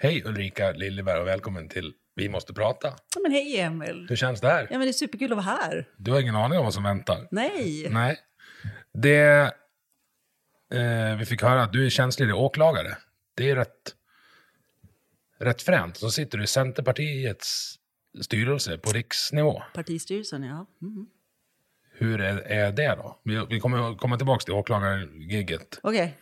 Hej Ulrika Liljeberg och välkommen till Vi måste prata. Ja, men hej Emil. Hur känns det här? Ja, men det är superkul att vara här. Du har ingen aning om vad som väntar? Nej. Nej. Det... Eh, vi fick höra att du är tjänstledig åklagare. Det är rätt, rätt fränt. Så sitter du i Centerpartiets styrelse på riksnivå. Partistyrelsen, ja. Mm. Hur är, är det då? Vi, vi kommer komma tillbaka till åklagargigget. Okej.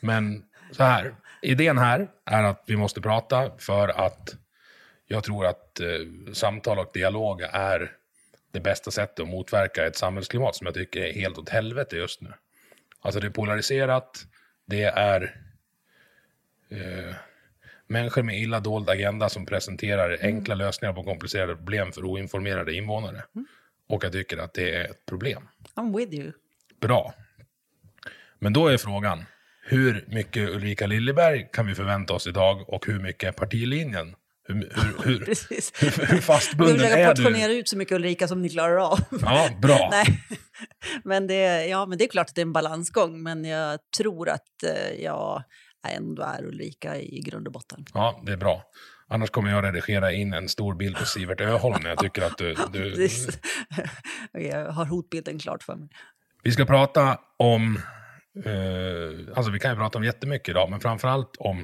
Men så här, idén här är att vi måste prata för att jag tror att eh, samtal och dialog är det bästa sättet att motverka ett samhällsklimat som jag tycker är helt åt helvete just nu. Alltså det är polariserat, det är eh, människor med illa dold agenda som presenterar enkla lösningar på komplicerade problem för oinformerade invånare. Och jag tycker att det är ett problem. I'm with you. Bra. Men då är frågan, hur mycket Ulrika Liljeberg kan vi förvänta oss idag och hur mycket är partilinjen? Hur, hur, hur, Precis. hur, fastbunden är portionera du? ut så mycket Ulrika som ni klarar av. Ja, bra. Nej. Men, det, ja, men det är klart att det är en balansgång, men jag tror att eh, jag ändå är Ulrika i grund och botten. Ja, det är bra. Annars kommer jag redigera in en stor bild på Sivert Öholm när jag tycker att du... du jag har hotbilden klart för mig. vi ska prata om... Eh, alltså vi kan ju prata om jättemycket idag, men framförallt om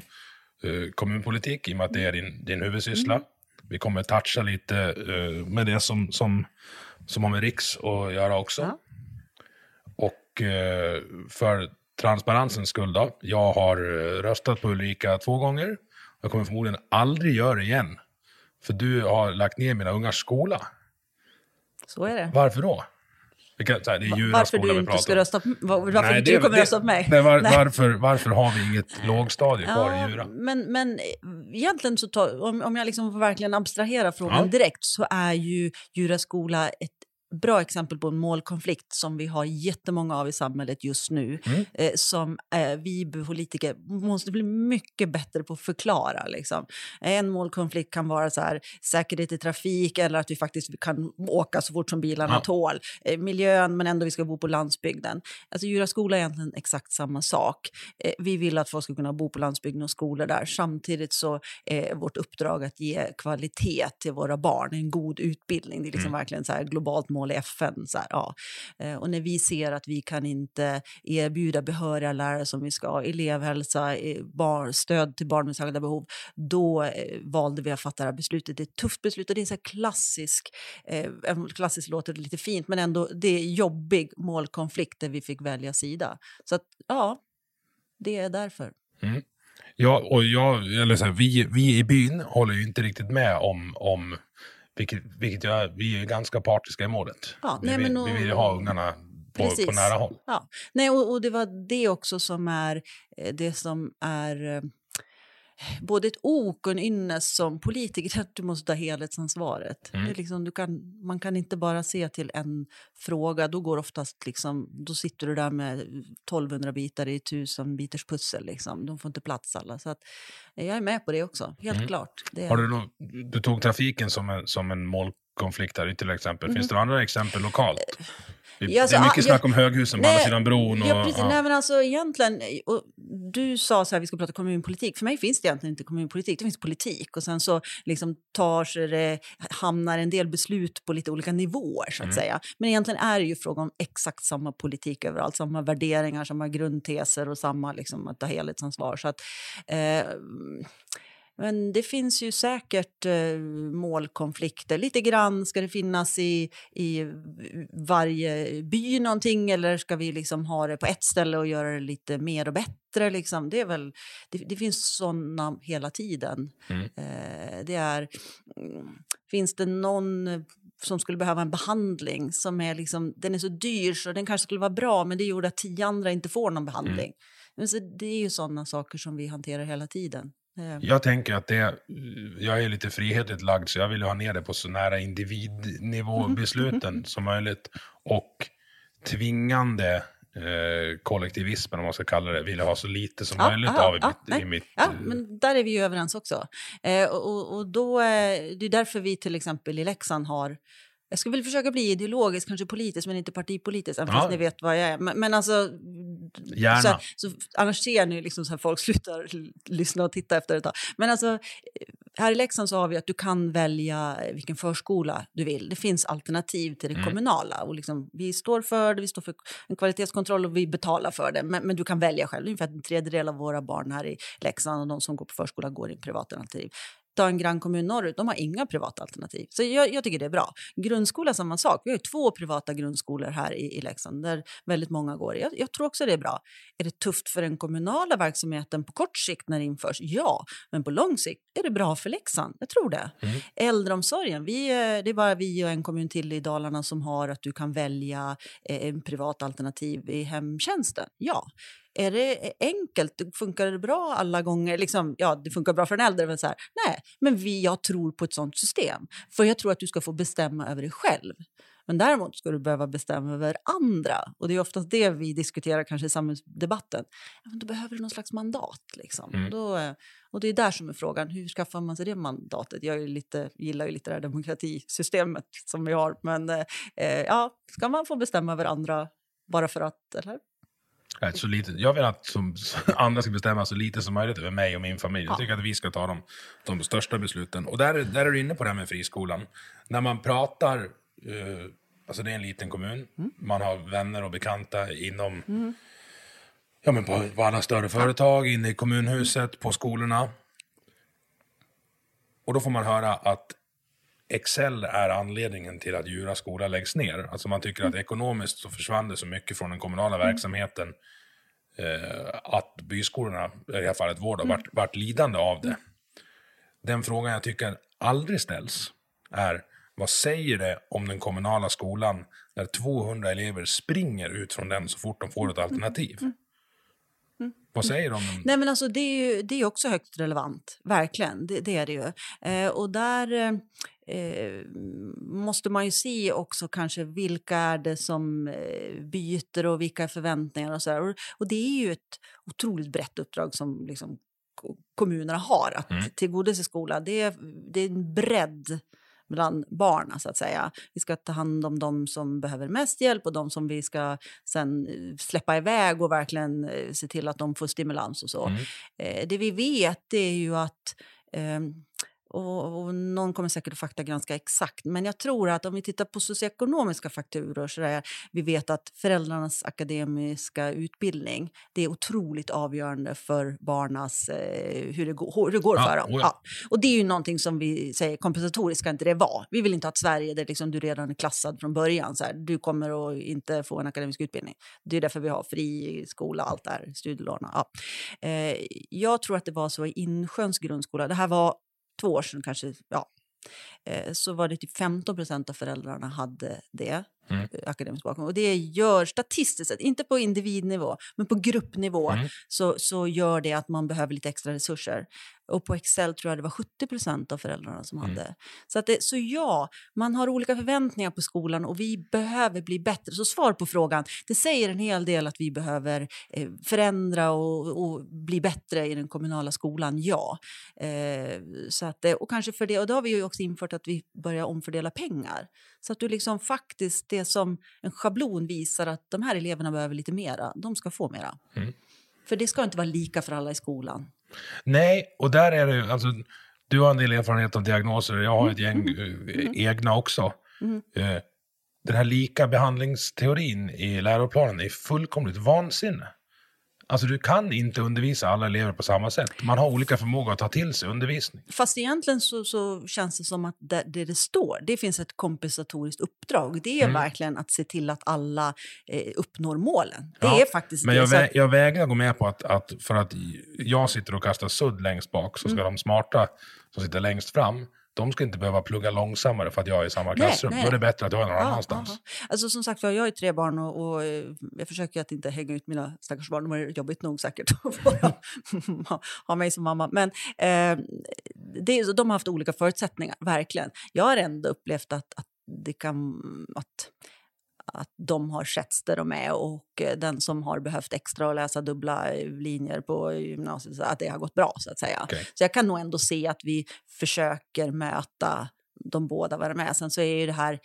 eh, kommunpolitik i och med att det är din, din huvudsyssla. Vi kommer toucha lite eh, med det som, som, som har med Riks att göra också. Ja. Och eh, för transparensens skull då, jag har eh, röstat på Ulrika två gånger. Jag kommer förmodligen aldrig göra det igen. För du har lagt ner mina ungars skola. Så är det. Varför då? Kan, här, det är Djura Varför du inte ska rösta på var- Varför Nej, inte det- du kommer det- rösta på mig? Nej, var, Nej. Varför, varför har vi inget lågstadie kvar i Djura? Men, men eh, egentligen så tar, om, om jag liksom verkligen abstrahera frågan Ja. direkt så är ju Djura skola ett bra exempel på en målkonflikt som vi har jättemånga av i samhället just nu. Mm. Eh, som eh, vi politiker måste bli mycket bättre på att förklara. Liksom. En målkonflikt kan vara så här, säkerhet i trafik eller att vi faktiskt kan åka så fort som bilarna Ja. tål. Eh, miljön, men ändå vi ska bo på landsbygden. Alltså Djura skola är egentligen exakt samma sak. Eh, vi vill att folk ska kunna bo på landsbygden och skolor där. Samtidigt så är vårt uppdrag att ge kvalitet till våra barn, en god utbildning. Det är liksom verkligen så här globalt mål i FN. Så här, ja. Eh, och när vi ser att vi kan inte erbjuda behöriga lärare som vi ska, elevhälsa, eh, barn, stöd till barn med särskilda behov, då eh, valde vi att fatta det här beslutet. Det är ett tufft beslut och det är så här klassisk, eh, klassiskt låter det lite fint, men ändå det är jobbig målkonflikt där vi fick välja sida. Så att, ja, det är därför. Mm. Ja, och jag, eller så här, vi, vi i byn håller ju inte riktigt med om, om vilket, vilket jag, vi är ganska partiska i målet. Ja, vi, nej, vill, och- vi vill ha ungarna på, på nära håll. Ja. Nej, och, och det var det också som är eh, det som är eh, både ett ok och en ynnest som politiker, att du måste ta helhetsansvaret. Mm. Det är liksom, du kan, man kan inte bara se till en fråga, då går oftast liksom, då sitter du där med 1200 bitar i 1000 bitars pussel. Liksom. De får inte plats alla. Så att, jag är med på det också, helt Mm. klart. Det, Har du, nå- du tog trafiken som en, som en målkonflikt här, till exempel. Mhm. Finns det andra exempel lokalt? Vi, Ja, alltså, det är mycket ah, snack om höghusen på nej, andra sidan bron. Och, Ja, precis. ja. Nej, men alltså egentligen, och du sa så här, vi ska prata kommunpolitik. För mig finns det egentligen inte kommunpolitik, det finns politik. Och sen så liksom tar sig det, hamnar en del beslut på lite olika nivåer så att Mm. säga. Men egentligen är det ju fråga om exakt samma politik överallt, samma värderingar, samma grundteser och samma liksom att ta helhetsansvar. Så att, eh, men det finns ju säkert eh, målkonflikter. Lite grann ska det finnas i, i varje by någonting eller ska vi liksom ha det på ett ställe och göra det lite mer och bättre? Liksom? Det, är väl, det, det finns såna hela tiden. Mm. Eh, det är, mm, finns det någon som skulle behöva en behandling som är, liksom, den är så dyr så den kanske skulle vara bra men det gjorde att tio andra inte får någon behandling. Men så det är ju sådana saker som vi hanterar hela tiden. Jag tänker att det, jag är lite frihetligt lagd så jag vill ha ner det på så nära Mhm. individnivå-besluten som möjligt. Och tvingande eh, kollektivismen, om man ska kalla det, vill jag ha så lite som Ja, möjligt ja, av i ja, mitt... I mitt Ja, eh, men där är vi ju överens också. Eh, och, och- och då, eh, det är därför vi till exempel i Leksand har jag skulle vilja försöka bli ideologisk, kanske politisk, men inte partipolitisk, även Ja. fast ni vet vad jag är. Men, men alltså... Gärna. Så, så, annars ser ni liksom så här folk slutar lyssna och titta efter ett tag. Men alltså, eh, här i Leksand så har vi att du kan välja vilken förskola du vill. Det finns alternativ till det Mm. kommunala. Och liksom, vi står för det, vi står för en kvalitetskontroll och vi betalar för det. Men, men du kan välja själv. Ungefär en tredjedel av våra barn här i Leksand och de som går på förskola går i privata alternativ. Ta en grannkommun norrut, de har inga privata alternativ. Så jag, jag tycker det är bra. Grundskola samma sak. Vi har ju två privata grundskolor här i, i Leksand där väldigt många går. Jag, jag tror också det är bra. Är det tufft för den kommunala verksamheten på kort sikt när det införs? Ja, men på lång sikt är det bra för Leksand. Jag tror det. Mm. Äldreomsorgen, vi, eh, det är bara vi och en kommun till i Dalarna som har att du kan välja eh, privat alternativ i hemtjänsten. Ja. Är det enkelt? Funkar det bra alla gånger? Liksom, ja, det funkar bra för en äldre. Men så här, nej, men vi, jag tror på ett sånt system. För jag tror att du ska få bestämma över dig själv. Men däremot ska du behöva bestämma över andra. Och det är oftast det vi diskuterar kanske i samhällsdebatten. Ja, men då behöver du någon slags mandat. Liksom. Mm. Då, och det är där som är frågan. Hur skaffar man sig det mandatet? Jag lite, gillar ju lite det här demokratisystemet som vi har. Men eh, ja, ska man få bestämma över andra bara för att? Eller? Nej, Så lite, jag vill att som, andra ska bestämma så lite som möjligt över mig och min familj. Jag Ja. tycker att vi ska ta de, de största besluten. Och där, där är du inne på det här med friskolan. När man pratar, eh, alltså det är en liten kommun, man har vänner och bekanta inom, ja men på, på alla större företag, inne i kommunhuset, på skolorna. Och då får man höra att Excel är anledningen till att Djura skola läggs ner. Alltså man tycker att ekonomiskt så försvann det så mycket från den kommunala verksamheten eh, att byskolorna, i det här fallet vård, har varit, varit lidande av det. Den frågan jag tycker aldrig ställs är vad säger det om den kommunala skolan när 200 elever springer ut från den så fort de får ett alternativ? Vad säger de? Nej, men alltså, det är ju det är också högst relevant, verkligen. Det, det är det ju. Eh, och där eh, eh, måste man ju se också kanske vilka är det som eh, byter och vilka förväntningar och så. Och, och det är ju ett otroligt brett uppdrag som liksom, ko- kommunerna har att Mm. tillgodose skola. Det är, det är en bredd bland barnen, så att säga. Vi ska ta hand om de som behöver mest hjälp och de som vi ska sen eh, släppa iväg och verkligen eh, se till att de får stimulans och så. Mm. Eh, det vi vet är ju att ehm, och, och någon kommer säkert att faktagranska exakt, men jag tror att om vi tittar på socioekonomiska faktorer så där, vi vet att föräldrarnas akademiska utbildning det är otroligt avgörande för barnas, eh, hur det går, hur det går Ja, för dem. oh ja. Ja. Och det är ju någonting som vi säger kompensatoriskt ska inte det vara. Vi vill inte ha ett Sverige där liksom du redan är klassad från början. Så här, du kommer att inte få en akademisk utbildning. Det är därför vi har fri skola, allt det här, studielån. Ja. Eh, jag tror att det var så i Insjöns grundskola. Det här var två år sedan kanske. Ja. Eh, så var det typ 15 procent av föräldrarna hade det. Mm. eh, Akademisk bakgrund. Och det gör statistiskt sett, inte på individnivå, men på gruppnivå Mm. så, så gör det att man behöver lite extra resurser. Och på Excel tror jag det var 70 procent av föräldrarna som Mm. hade. Så, att det, så ja, man har olika förväntningar på skolan och vi behöver bli bättre. Så svar på frågan, det säger en hel del att vi behöver eh, förändra och, och bli bättre i den kommunala skolan, ja. Eh, så att, och kanske för det, och då har vi ju också infört att vi börjar omfördela pengar. Så att du liksom faktiskt det som en schablon visar att de här eleverna behöver lite mera, de ska få mera. Mm. För det ska inte vara lika för alla i skolan. Nej, och där är det alltså, du har en del erfarenhet av diagnoser, jag har ett gäng eh, egna också. Eh, den här lika behandlingsteorin i läroplanen är fullkomligt vansinne. Alltså du kan inte undervisa alla elever på samma sätt. Man har olika förmåga att ta till sig undervisning. Fast egentligen så, så känns det som att det, det det står, det finns ett kompensatoriskt uppdrag. Det är Mm. verkligen att se till att alla eh, uppnår målen. Det Ja, är faktiskt Men jag, vä- jag vägrar gå med på att, att för att jag sitter och kastar sudd längst bak så ska Mm. de smarta som sitter längst fram, de ska inte behöva plugga långsammare för att jag är i samma klassrum. nej. Då är det bättre att jag är någon Ja, annanstans. Alltså som sagt jag har ju tre barn och, och eh, jag försöker att inte hänga ut mina stackars barn. De har jobbigt nog säkert att ha- mig som mamma. Men eh, det, de har haft olika förutsättningar, verkligen. Jag har ändå upplevt att, att det kan... Att, att de har setts där de är och eh, den som har behövt extra och läsa dubbla eh, linjer på gymnasiet, så att det har gått bra så att säga. Okej. Så jag kan nog ändå se att vi försöker möta de båda vad de är. Sen så är ju det här,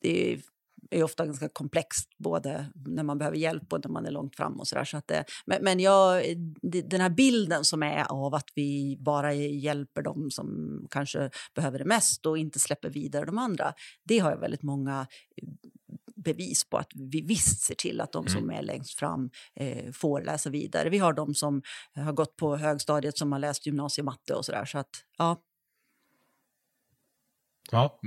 det är, är ofta ganska komplext, både när man behöver hjälp och när man är långt fram och sådär. Så att det, men men jag, den här bilden som är av att vi bara hjälper dem som kanske behöver det mest och inte släpper vidare de andra, det har jag väldigt många bevis på att vi visst ser till att de som är längst fram eh, får läsa vidare. Vi har de som har gått på högstadiet som har läst gymnasiematte och sådär. Så att, ja, Ja,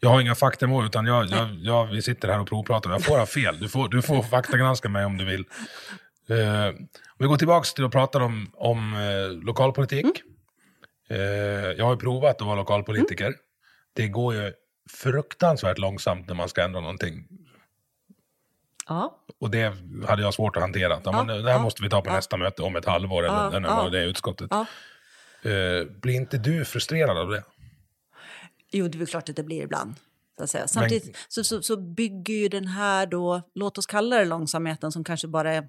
jag har inga faktamål, utan jag, jag, jag, vi sitter här och provpratar. Jag får ha fel. Du får, du får faktagranska mig om du vill. Eh, om vi går tillbaka till att prata om, om eh, lokalpolitik. Eh, jag har provat att vara lokalpolitiker. Det går ju fruktansvärt långsamt när man ska ändra någonting. ja. Och det hade jag svårt att hantera. Ja, men det här ja, måste vi ta på ja. nästa möte om ett halvår eller, Ja, ja. vad det i utskottet. Eh, blir inte du frustrerad av det? Jo, det är klart att det blir ibland. Samtidigt så, så, så bygger ju den här då, låt oss kalla det långsamheten som kanske bara är,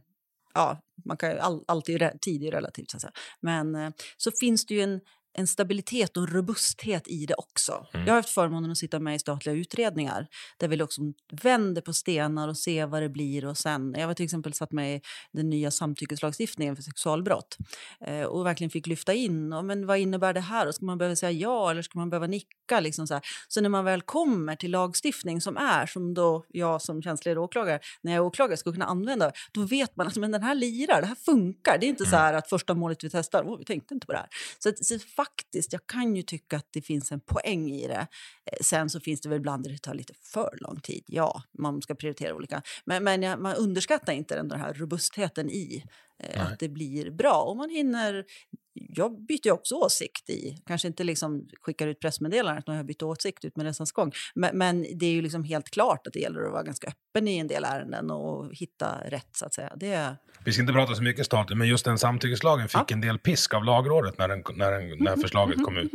ja, man kan ju all, alltid, tid är relativt så. Men eh, så finns det ju en, en stabilitet och en robusthet i det också. Jag har haft förmånen att sitta med i statliga utredningar där vi liksom vänder på stenar och ser vad det blir. Och sen, jag var till exempel satt med i den nya samtyckeslagstiftningen för sexualbrott eh, och verkligen fick lyfta in och, men vad innebär det här. Och ska man behöva säga ja eller ska man behöva nicka? Liksom så, här. så när man väl kommer till lagstiftning som är som då jag som känslig åklagare, när jag är åklagare ska kunna använda, då vet man att men den här lirar, det här funkar. Det är inte så här att första målet vi testar, oh, vi tänkte inte på det här. Så, så faktiskt, jag kan ju tycka att det finns en poäng i det. Eh, sen så finns det väl ibland där det tar lite för lång tid. Ja, man ska prioritera olika. Men, men jag, man underskattar inte den här robustheten i eh, att det blir bra. Och man hinner... Jag byter ju också åsikt i, kanske inte liksom skickar ut pressmeddelandet när jag bytt åsikt ut med resans gång. Men, men det är ju liksom helt klart att det gäller att vara ganska öppen i en del ärenden och hitta rätt så att säga. Det, Vi ska inte prata så mycket statligt, men just den samtyckeslagen fick en del pisk av lagrådet när, den, när, den, när förslaget kom ut.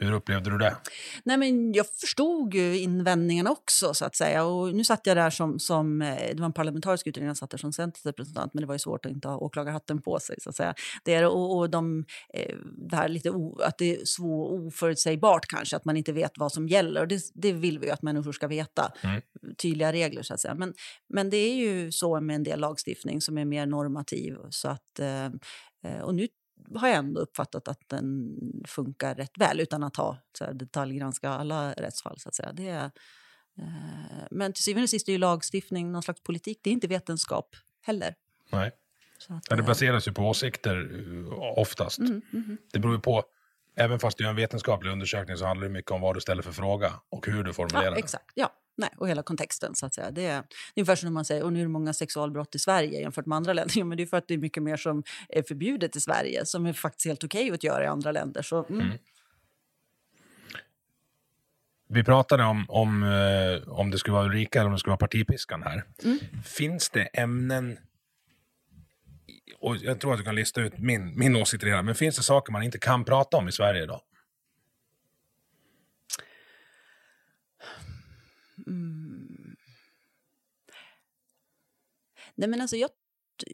Hur upplevde du det? Nej, men jag förstod ju invändningarna också, så att säga. Och nu satt jag där som... som eh, det var en parlamentarisk utredning, jag satt där som Centerns representant men det var ju svårt att inte ha åklagarhatten på sig. så att säga. Det, är, och, och de, eh, det här lite o, att det är så oförutsägbart kanske, att man inte vet vad som gäller. Och det, det vill vi ju att människor ska veta. Tydliga regler, så att säga. Men, men det är ju så med en del lagstiftning som är mer normativ. Så att, eh, eh, och nu har jag ändå uppfattat att den funkar rätt väl utan att ha så här, detaljgranska alla rättsfall. Så att säga. Det är, eh, men till syvende och sist är ju lagstiftning någon slags politik. Det är inte vetenskap heller. Nej. Att, Ja, det eh, baseras ju på åsikter eh, oftast. Det beror ju på, även fast du gör en vetenskaplig undersökning så handlar det mycket om vad du ställer för fråga och hur du formulerar Ja, exakt. Ja. Nej, och hela kontexten. så att säga. Det är, ungefär som när man säger och nu är det många sexualbrott i Sverige jämfört med andra länder. Ja, men det är för att det är mycket mer som är förbjudet i Sverige som är faktiskt helt okej att göra i andra länder. Så, mm. Vi pratade om, om, eh, om det skulle vara Ulrika eller om det skulle vara partipiskan här. Mm. Finns det ämnen, och jag tror att du kan lista ut min, min åsikt redan, men finns det saker man inte kan prata om i Sverige idag? Mm. Nej, men alltså jag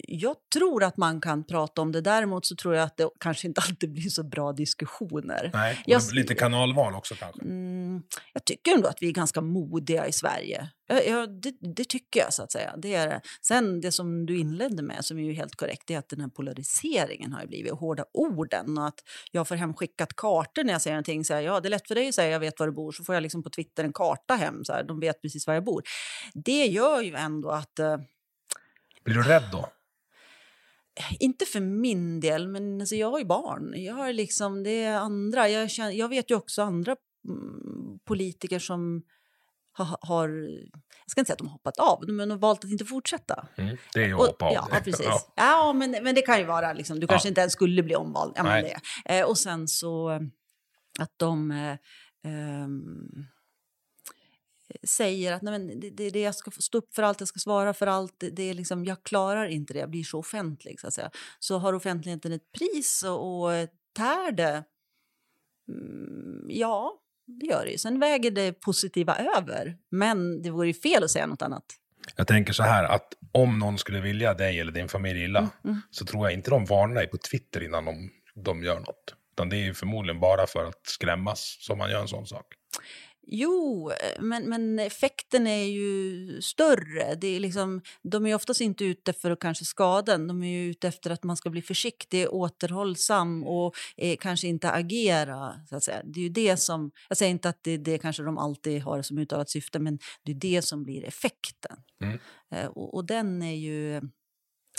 jag tror att man kan prata om det. Däremot så tror jag att det kanske inte alltid blir så bra diskussioner. Nej, Jag- lite kanalval också kanske. Mm, jag tycker ändå att vi är ganska modiga i Sverige. Ja, ja, det, det tycker jag, så att säga. Det är. Sen det som du inledde med, som är ju helt korrekt, är att den här polariseringen har blivit och hårda orden. Och att jag får hemskickat kartor när jag säger någonting. Så här, ja, det är lätt för dig att säga jag vet var du bor. Så får jag liksom på Twitter en karta hem. Så här, de vet precis var jag bor. Det gör ju ändå att... eh, Blir du rädd då? Inte för min del, men alltså jag har ju barn. Jag har liksom, det är andra. Jag, känner, jag vet ju också andra mm, politiker som har, har... Jag ska inte säga att de har hoppat av, men de har valt att inte fortsätta. Mm. Det är ju att hoppa av. ja, ja, precis. Ja. Ja, men, men det kan ju vara liksom, du kanske Ja. inte ens skulle bli omvald. Ja, men det. Eh, och sen så eh, att de eh, ehm, säger att nej, men det, det, det jag ska stå upp för allt, jag ska svara för allt. Det, det är liksom, jag klarar inte det, jag blir så offentlig. Så, att säga. så har offentligheten ett pris och, och eh, tär det, mm, ja, det gör det ju. Sen väger det positiva över, men det vore ju fel att säga något annat. Jag tänker så här att om någon skulle vilja dig eller din familj illa Mm, så tror jag inte de varnar dig på Twitter innan de, de gör något. Utan det är ju förmodligen bara för att skrämmas som man gör en sån sak. Jo, men, men effekten är ju större. Det är liksom, de är oftast inte ute för att kanske skada en. De är ju ute efter att man ska bli försiktig, återhållsam och eh, kanske inte agera. Så att säga. Det är ju det som, jag säger inte att det, det kanske de alltid har som uttalat syfte, men det är det som blir effekten. Mm. Eh, och, och den är ju...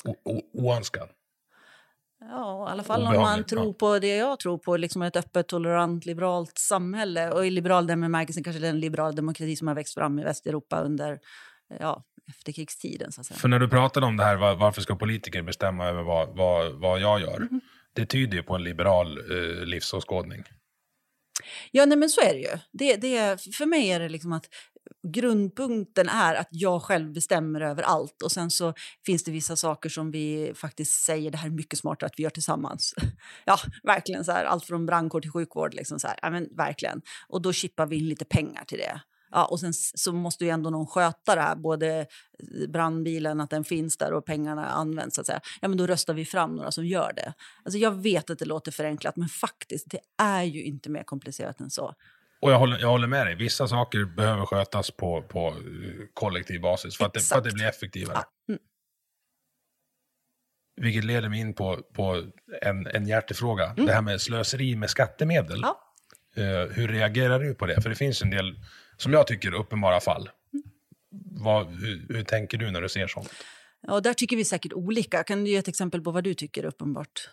O- o- oönskad. Ja, i alla fall om man tror på det jag tror på, liksom ett öppet, tolerant, liberalt samhälle. Och i liberal den bemärkelsen kanske den liberal demokrati som har växt fram i Västeuropa under ja, efterkrigstiden. Så. För när du pratade om det här, var, varför ska politiker bestämma över vad, vad, vad jag gör? Mm-hmm. Det tyder ju på en liberal eh, livsåskådning. Ja, nej, men så är det ju. Det, det, för mig är det liksom att grundpunkten är att jag själv bestämmer över allt. Och sen så finns det vissa saker som vi faktiskt säger det här är mycket smartare att vi gör tillsammans. ja, verkligen så här, allt från brandkår till sjukvård. Liksom så här. Ja, men verkligen. Och då chippar vi in lite pengar till det. Ja, och sen så måste ju ändå någon sköta det här, både brandbilen, att den finns där och pengarna används. Så att säga. Ja, men då röstar vi fram några som gör det. Alltså jag vet att det låter förenklat, men faktiskt, det är ju inte mer komplicerat än så. Och jag håller, jag håller med dig, vissa saker behöver skötas på, på eh, kollektiv basis för att, det, för att det blir effektivare. Ja, mm. Vilket leder mig in på, på en, en hjärtefråga. Det här med slöseri med skattemedel. Mm. Ja. Eh, hur reagerar du på det? För det finns en del, som jag tycker, uppenbara fall. Vad, hur, hur tänker du när du ser sånt? Ja, där tycker vi säkert olika. Kan du ge ett exempel på vad du tycker uppenbart?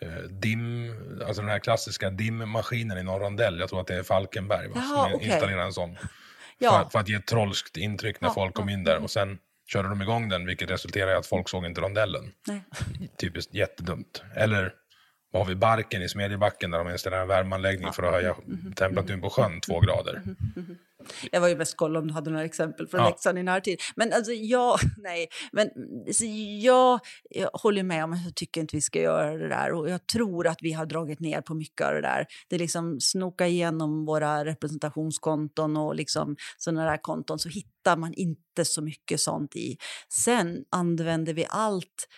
Eh, dim, alltså den här klassiska dimmaskinen i någon rondell, jag tror att det är Falkenberg, va? Jaha, som okej. installerar en sån. Ja. För, för att ge ett trolskt intryck när Ja, folk kom in där. Och sen körde de igång den, vilket resulterade i att folk såg inte rondellen. Nej. Typiskt jättedumt. Eller vad har vi Barken i Smedjebacken där de installerar en värmeanläggning för att höja Mm-hmm. temperaturen på sjön två grader. Jag var ju mest kolla om du hade några exempel från Ja. Leksand i närtid. Men alltså, jag, nej, men jag, jag håller med om att jag tycker inte vi ska göra det där. Och jag tror att vi har dragit ner på mycket av det där. Det är liksom snoka igenom våra representationskonton och liksom sådana där konton så hittar man inte så mycket sånt i. Sen använder vi allt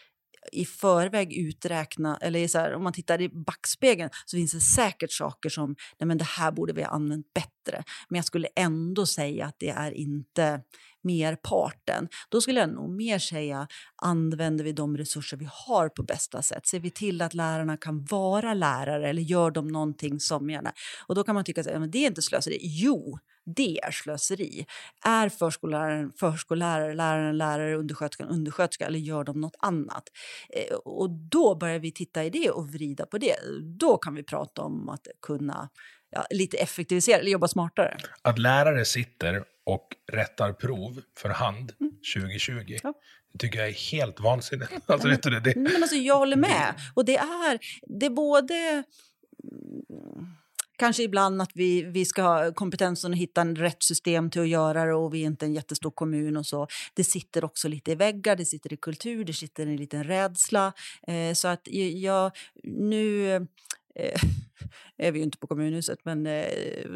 i förväg uträkna, eller så här, om man tittar i backspegeln så finns det säkert saker som, nej men det här borde vi ha använt bättre. Men jag skulle ändå säga att det är inte merparten. Då skulle jag nog mer säga, använder vi de resurser vi har på bästa sätt? Ser vi till att lärarna kan vara lärare eller gör de någonting som gärna... Och då kan man tycka att det är inte slöseri. Jo, det är slöseri. Är förskolläraren förskollärare, läraren lärare, undersköterskan undersköterska eller gör de något annat? Eh, och då börjar vi titta i det och vrida på det. Då kan vi prata om att kunna ja, lite effektivisera eller jobba smartare. Att lärare sitter och rättar prov för hand 2020, Mm. Ja. det tycker jag är helt vansinnigt. Alltså, vet du det, det, men alltså, jag håller med. Och det är, det är både... Kanske ibland att vi, vi ska ha kompetensen att hitta en rätt system till att göra det och vi är inte en jättestor kommun och så. Det sitter också lite i väggar, det sitter i kultur, det sitter i en liten rädsla. Eh, så att jag, nu eh, är vi ju inte på kommunhuset, men eh,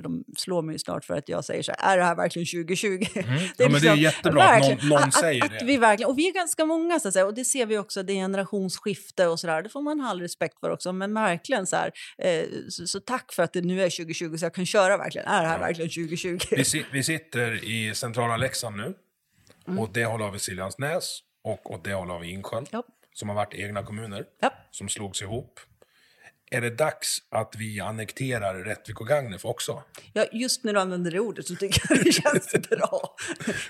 de slår mig snart för att jag säger så här, är det här verkligen 2020? Mm. ja, men det är liksom- jättebra att någon, någon att, säger att, det. Att vi verkligen, och vi är ganska många, så att säga, och det ser vi också, det är generationsskifte och sådär. Det får man ha all respekt för också, men verkligen så här, eh, så, så tack för att det nu är 2020 så jag kan köra verkligen. Är det här Ja. verkligen 2020? Vi, vi sitter i centrala Leksand nu. Mm. Och det håll har vi Siljansnäs och åt det håll har vi Insjön. Ja. Som har varit egna kommuner. Ja. Som slogs ihop. Är det dags att vi annekterar Rättvik och Gagnef också? Ja, just när du använder det ordet så tycker jag det känns bra.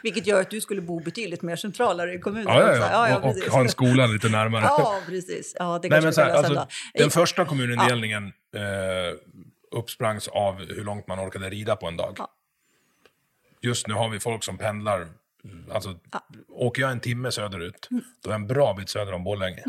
Vilket gör att du skulle bo betydligt mer centralare i kommunen. Ja, ja, också. ja. och, precis. och ha en skola lite närmare. Ja, precis. Ja, det Nej, men så här, alltså, den första kommunindelningen eh, uppsprangs av hur långt man orkade rida på en dag. Ja. Just nu har vi folk som pendlar. Alltså, Åker jag en timme söderut, Mm. då är jag en bra bit söder om Borlänge.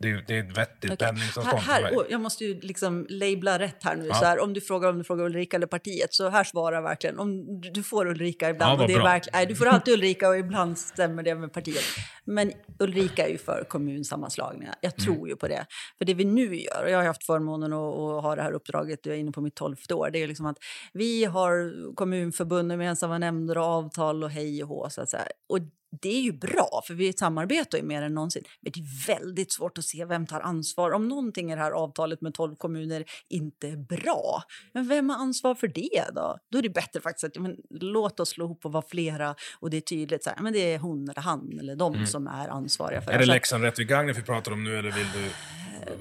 Det, är, det är ett vettigt Okej. pendlingsavstånd här, för mig. här, Jag måste ju liksom labla rätt här nu. Ja. Så här, om du frågar om du frågar Ulrika eller partiet, så här svarar verkligen. Om du, får Ulrika ibland. Ja, och det är verkligen, nej, du får alltid Ulrika och ibland stämmer det med partiet. Men Ulrika är ju för kommunsammanslagningar. Jag Mm. tror ju på det. För det vi nu gör, och jag har haft förmånen att, att ha det här uppdraget, jag är inne på mitt tolfte år, det är liksom att vi har kommunförbund, gemensamma nämnder och avtal och hej och hå, så att säga. Och det är ju bra, för vi samarbetar ju mer än någonsin. Men det är väldigt svårt att se vem tar ansvar. Om någonting i det här avtalet med 12 kommuner inte är bra, men vem har ansvar för det då? Då är det bättre faktiskt att men, låt oss slå ihop och vara flera och det är tydligt så här, men det är hon eller han eller de som är ansvariga för Mm. Är det Leksand, Rättvik, Gagnef vi pratar om nu eller vill du...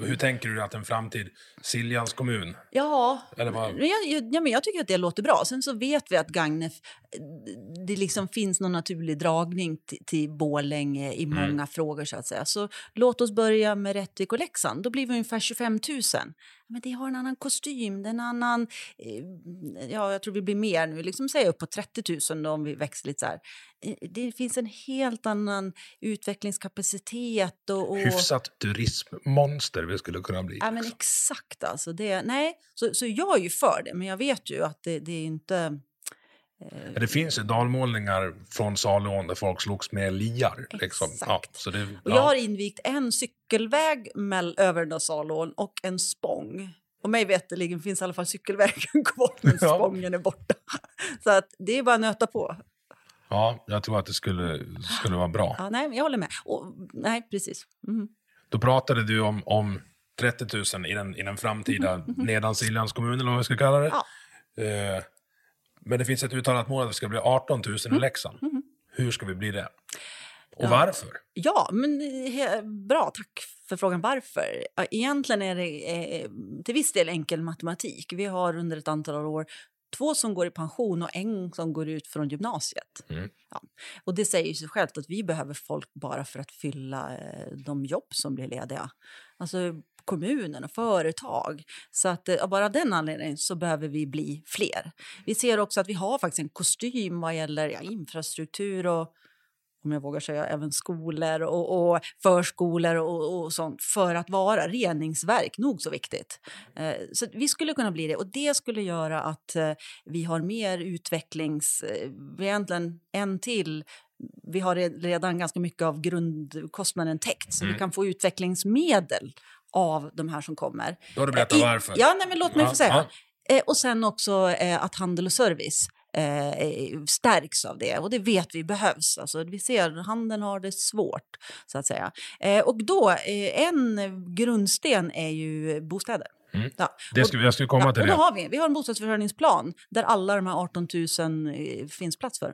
Hur tänker du att en framtid, Siljans kommun? Ja, Eller vad? men jag, jag, ja, men jag tycker att det låter bra. Sen så vet vi att Gagnef, det liksom finns någon naturlig dragning till, till Borlänge i Mm. många frågor. så att säga. Så låt oss börja med Rättvik och Leksand. Då blir vi ungefär 25 000. Men det har en annan kostym, det är en annan... Eh, ja, jag tror vi blir mer nu. Liksom säga upp på 30 000 då, om vi växer lite så här. Eh, Det finns en helt annan utvecklingskapacitet och... och Hyfsat turismmonster vi skulle kunna bli. Ja, men liksom. Exakt. Alltså det, nej, så, så jag är ju för det, men jag vet ju att det, det är inte... Men Det finns ju dalmålningar från Salån där folk slogs med liar. Liksom. Ja, Exakt. så det, Och ja. Jag har invigt en cykelväg mell, över den där Salån och en spång. Och mig veterligen finns i alla fall cykelvägen kvar, men Ja. spången är borta. Så att det är bara att nöta på. ja, jag tror att det skulle, skulle vara bra. Ja, nej, jag håller med. Och, nej, precis. Mhm. Då pratade du om, om 30 000 i den, i den framtida Nedansiljans kommun, eller vad vi ska kalla det. Ja. Eh, men det finns ett uttalat mål att det ska bli 18 000 Mm. i Leksand. Hur ska vi bli det? Och varför? Ja, men eh, bra. Tack för frågan varför. Ja, Egentligen är det eh, till viss del enkel matematik. Vi har under ett antal år två som går i pension och en som går ut från gymnasiet. Mm. Ja. Och det säger sig självt att vi behöver folk bara för att fylla eh, de jobb som blir lediga. Alltså kommunen och företag. Så att eh, av bara den anledningen så behöver vi bli fler. Vi ser också att vi har faktiskt en kostym vad gäller ja, infrastruktur och om jag vågar säga, även skolor och, och förskolor och, och sånt för att vara reningsverk, nog så viktigt. Eh, så vi skulle kunna bli det och det skulle göra att eh, vi har mer utvecklings... Eh, egentligen en till. Vi har re- redan ganska mycket av grundkostnaden täckt så vi kan få utvecklingsmedel av de här som kommer. Då har du berättat I- varför. Ja, nej, men låt mig Ja, få säga. ja. Eh, och sen också eh, att handel och service eh, stärks av det. Och det vet vi behövs. Alltså, vi ser att handeln har det svårt, så att säga. Eh, och då, eh, en grundsten är ju bostäder. Mm. Ja. Det skulle, jag skulle komma ja, till det. har vi, vi har en bostadsförsörjningsplan där alla de här 18 000 eh, finns plats för.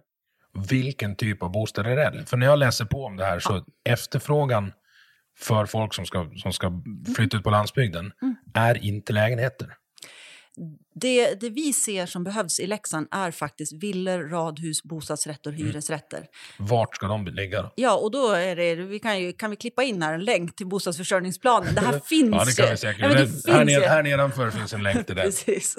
Vilken typ av bostäder är det? För när jag läser på om det här så efterfrågan för folk som ska, som ska flytta ut på landsbygden Mm. är inte lägenheter. Det, det vi ser som behövs i Leksand är faktiskt villor, radhus, bostadsrätter och Mm. hyresrätter. Vart ska de ligga då? Ja, och då är det, vi kan, ju, kan vi klippa in här en länk till bostadsförsörjningsplanen. Det här finns Ja, det kan vi säkert. Ja, det Det- finns här, nere, här nedanför finns en länk till det. Precis.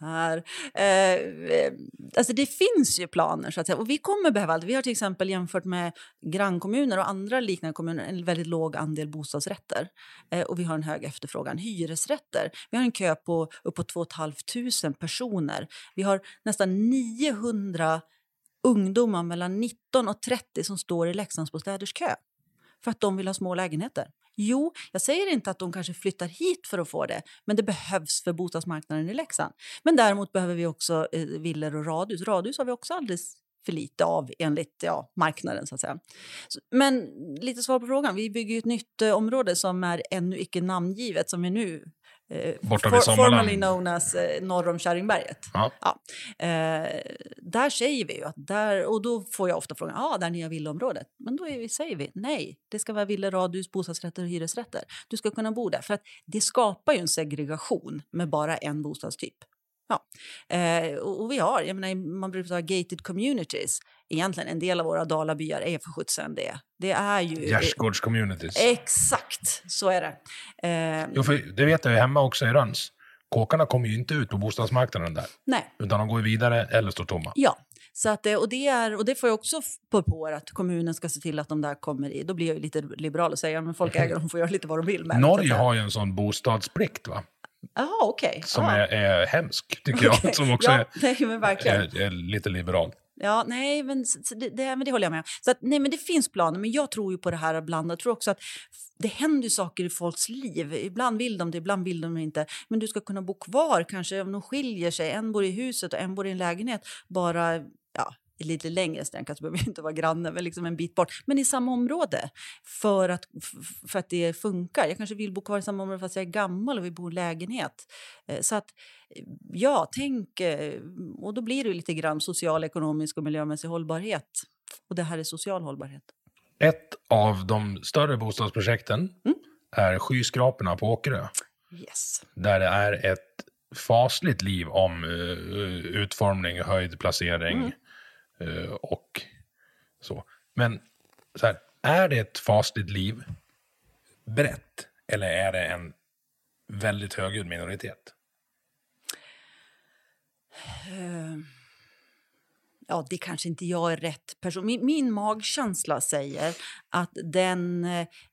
Här. Eh, eh, alltså det finns ju planer, så att säga. Och vi kommer behöva allt. Vi har till exempel jämfört med grannkommuner och andra liknande kommuner en väldigt låg andel bostadsrätter. Eh, och vi har en hög efterfrågan. Hyresrätter. Vi har en kö på uppåt 2 500 personer. Vi har nästan 900 ungdomar mellan 19 och 30 som står i Leksandsbostäders kö För att de vill ha små lägenheter. Jo, jag säger inte att de kanske flyttar hit för att få det, men det behövs för bostadsmarknaden i Leksand. Men däremot behöver vi också eh, villor och radhus. Radhus har vi också alldeles för lite av enligt ja, marknaden. så att säga. Men lite svar på frågan. Vi bygger ett nytt eh, område som är ännu icke namngivet som vi nu Borta vid for, formerly known as eh, norr om Kärringberget. Ja. Ja. Eh, där säger vi ju att där, och då får jag ofta frågan, ja, ah, där nya villaområdet. Men då vi, säger vi nej, det ska vara villor, radhus, bostadsrätter och hyresrätter. Du ska kunna bo där, för att det skapar ju en segregation med bara en bostadstyp. Ja. Eh, och, och, vi har, jag menar, man brukar säga gated communities. Egentligen en del av våra dalabyar är för sjutsen det. Det är ju... Gärdsgårdscommunities. Exakt, så är det. Eh, jo, för det vet jag ju hemma också i Röns. Kåkarna kommer ju inte ut på bostadsmarknaden där. Nej. Utan de går vidare eller står tomma. Ja, så att, och, det är, och det får jag också på, på att kommunen ska se till att de där kommer i. Då blir jag lite liberal och säger att folk äger de får göra lite vad de vill med Norge har ju en sån bostadsplikt va? Okej. Okay. Som är, är hemsk, tycker okay. jag. Som också ja, är, är, är, lite liberal. Ja, nej, men det, det, men det håller jag med om. Så att, nej, men det finns planer, men jag tror ju på det här ibland. Jag tror också att det händer saker i folks liv. Ibland vill de det, ibland vill de inte. Men du ska kunna bo kvar, kanske om de skiljer sig. En bor i huset och en bor i en lägenhet. Bara lite längre sträng, alltså behöver inte vara granne, men liksom en bit bort. Men i samma område, för att, för att det funkar. Jag kanske vill bo kvar i samma område fast jag är gammal och vill bo i lägenhet. Eh, så att, ja, tänk... Eh, och då blir det lite grann social, ekonomisk och miljömässig hållbarhet. Och det här är social hållbarhet. Ett av de större bostadsprojekten mm. är skyskraporna på Åkerö. Yes. Där det är ett fasligt liv om uh, utformning, höjd, placering, mm. Eh, och så. Men så här, är det ett fasligt liv brett eller är det en väldigt högljudd minoritet? Eh, ja, det kanske inte jag är rätt person. Min, min magkänsla säger att den...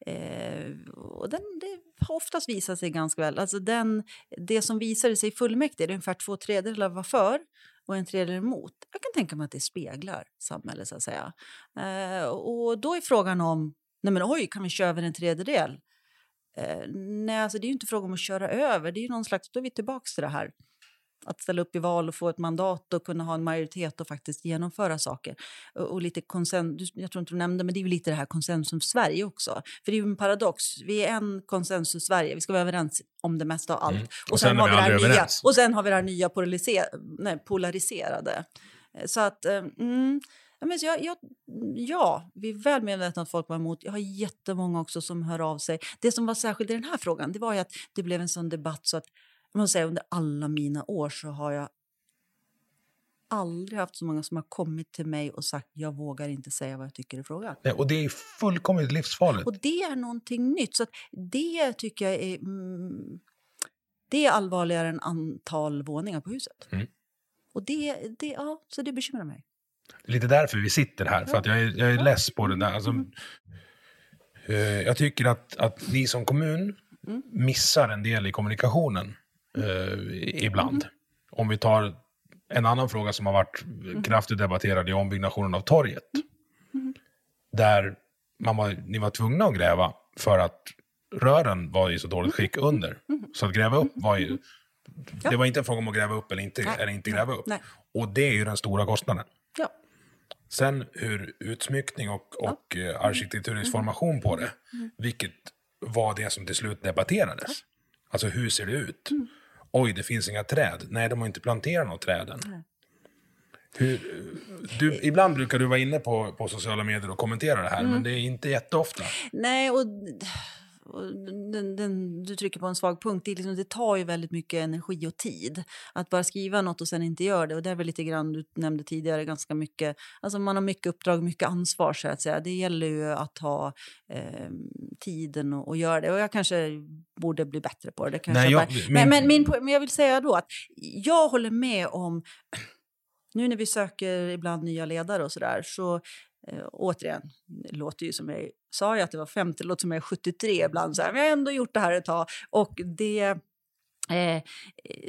Eh, och den det har oftast visat sig ganska väl. Alltså den, det som visade sig i fullmäktige, det är ungefär två tredjedelar var för och en tredjedel emot. Jag kan tänka mig att det speglar samhället. så att säga. Eh, och då är frågan om, nej men oj, kan vi köra över en tredjedel? Eh, nej, alltså det är ju inte fråga om att köra över. Det är någon slags, då är vi tillbaka till det här att ställa upp i val och få ett mandat och kunna ha en majoritet och faktiskt genomföra saker. Och, och lite konsensus, jag tror inte du nämnde, men det är ju lite det här konsensus Sverige också. För det är ju en paradox. Vi är en konsensus Sverige, vi ska vara överens om det mesta av allt. Mm. Och, och, sen, sen har vi det här nya, och sen har vi det här nya nej, polariserade. Eh, så att, eh, mm, Ja, men jag, jag, ja, vi är väl medvetna att folk var emot. Jag har jättemånga också som hör av sig. Det som var särskilt i den här frågan det var att det blev en sån debatt så att jag måste säga, under alla mina år så har jag aldrig haft så många som har kommit till mig och sagt jag vågar inte säga vad jag tycker i frågan. Nej, och det är fullkomligt livsfarligt. Och det är någonting nytt. Så det tycker jag är... Mm, det är allvarligare än antal våningar på huset. Mm. Och det, det, ja, så det bekymrar mig. Det är lite därför vi sitter här, för att jag är, jag är less på det där. Alltså, mm. uh, jag tycker att, att ni som kommun mm. missar en del i kommunikationen eh, ibland. Om vi tar en annan fråga som har varit kraftigt debatterad i ombyggnationen av torget. Där man var, ni var tvungna att gräva för att rören var i så dåligt skick under. Så att gräva upp var ju... Det var inte en fråga om att gräva upp eller inte, eller inte gräva upp. Och det är ju den stora kostnaden. Ja. Sen hur utsmyckning och, och ja. Eh, arkitekturisk formation på det, vilket var det som till slut debatterades. Alltså hur ser det ut? Oj, det finns inga träd. Nej, de har inte planterat några träden. Hur, du, ibland brukar du vara inne på, på sociala medier och kommentera det här, mm. men det är inte jätteofta. Nej, och den, den, du trycker på en svag punkt. Det, liksom, det, tar ju väldigt mycket energi och tid att bara skriva något och sen inte göra det. Och det är väl lite grann du nämnde tidigare ganska mycket. Alltså man har mycket uppdrag, mycket ansvar så att säga. Det gäller ju att ha eh, tiden och, och göra det. Och jag kanske borde bli bättre på det. det Nej, jag, min... men, men, min, men jag vill säga då att jag håller med om nu när vi söker ibland nya ledare och så där så Eh, återigen, det låter ju som jag sa jag att det var 50, det låter som jag är 73 ibland. Så här, men jag har ändå gjort det här ett tag. Och det, Eh,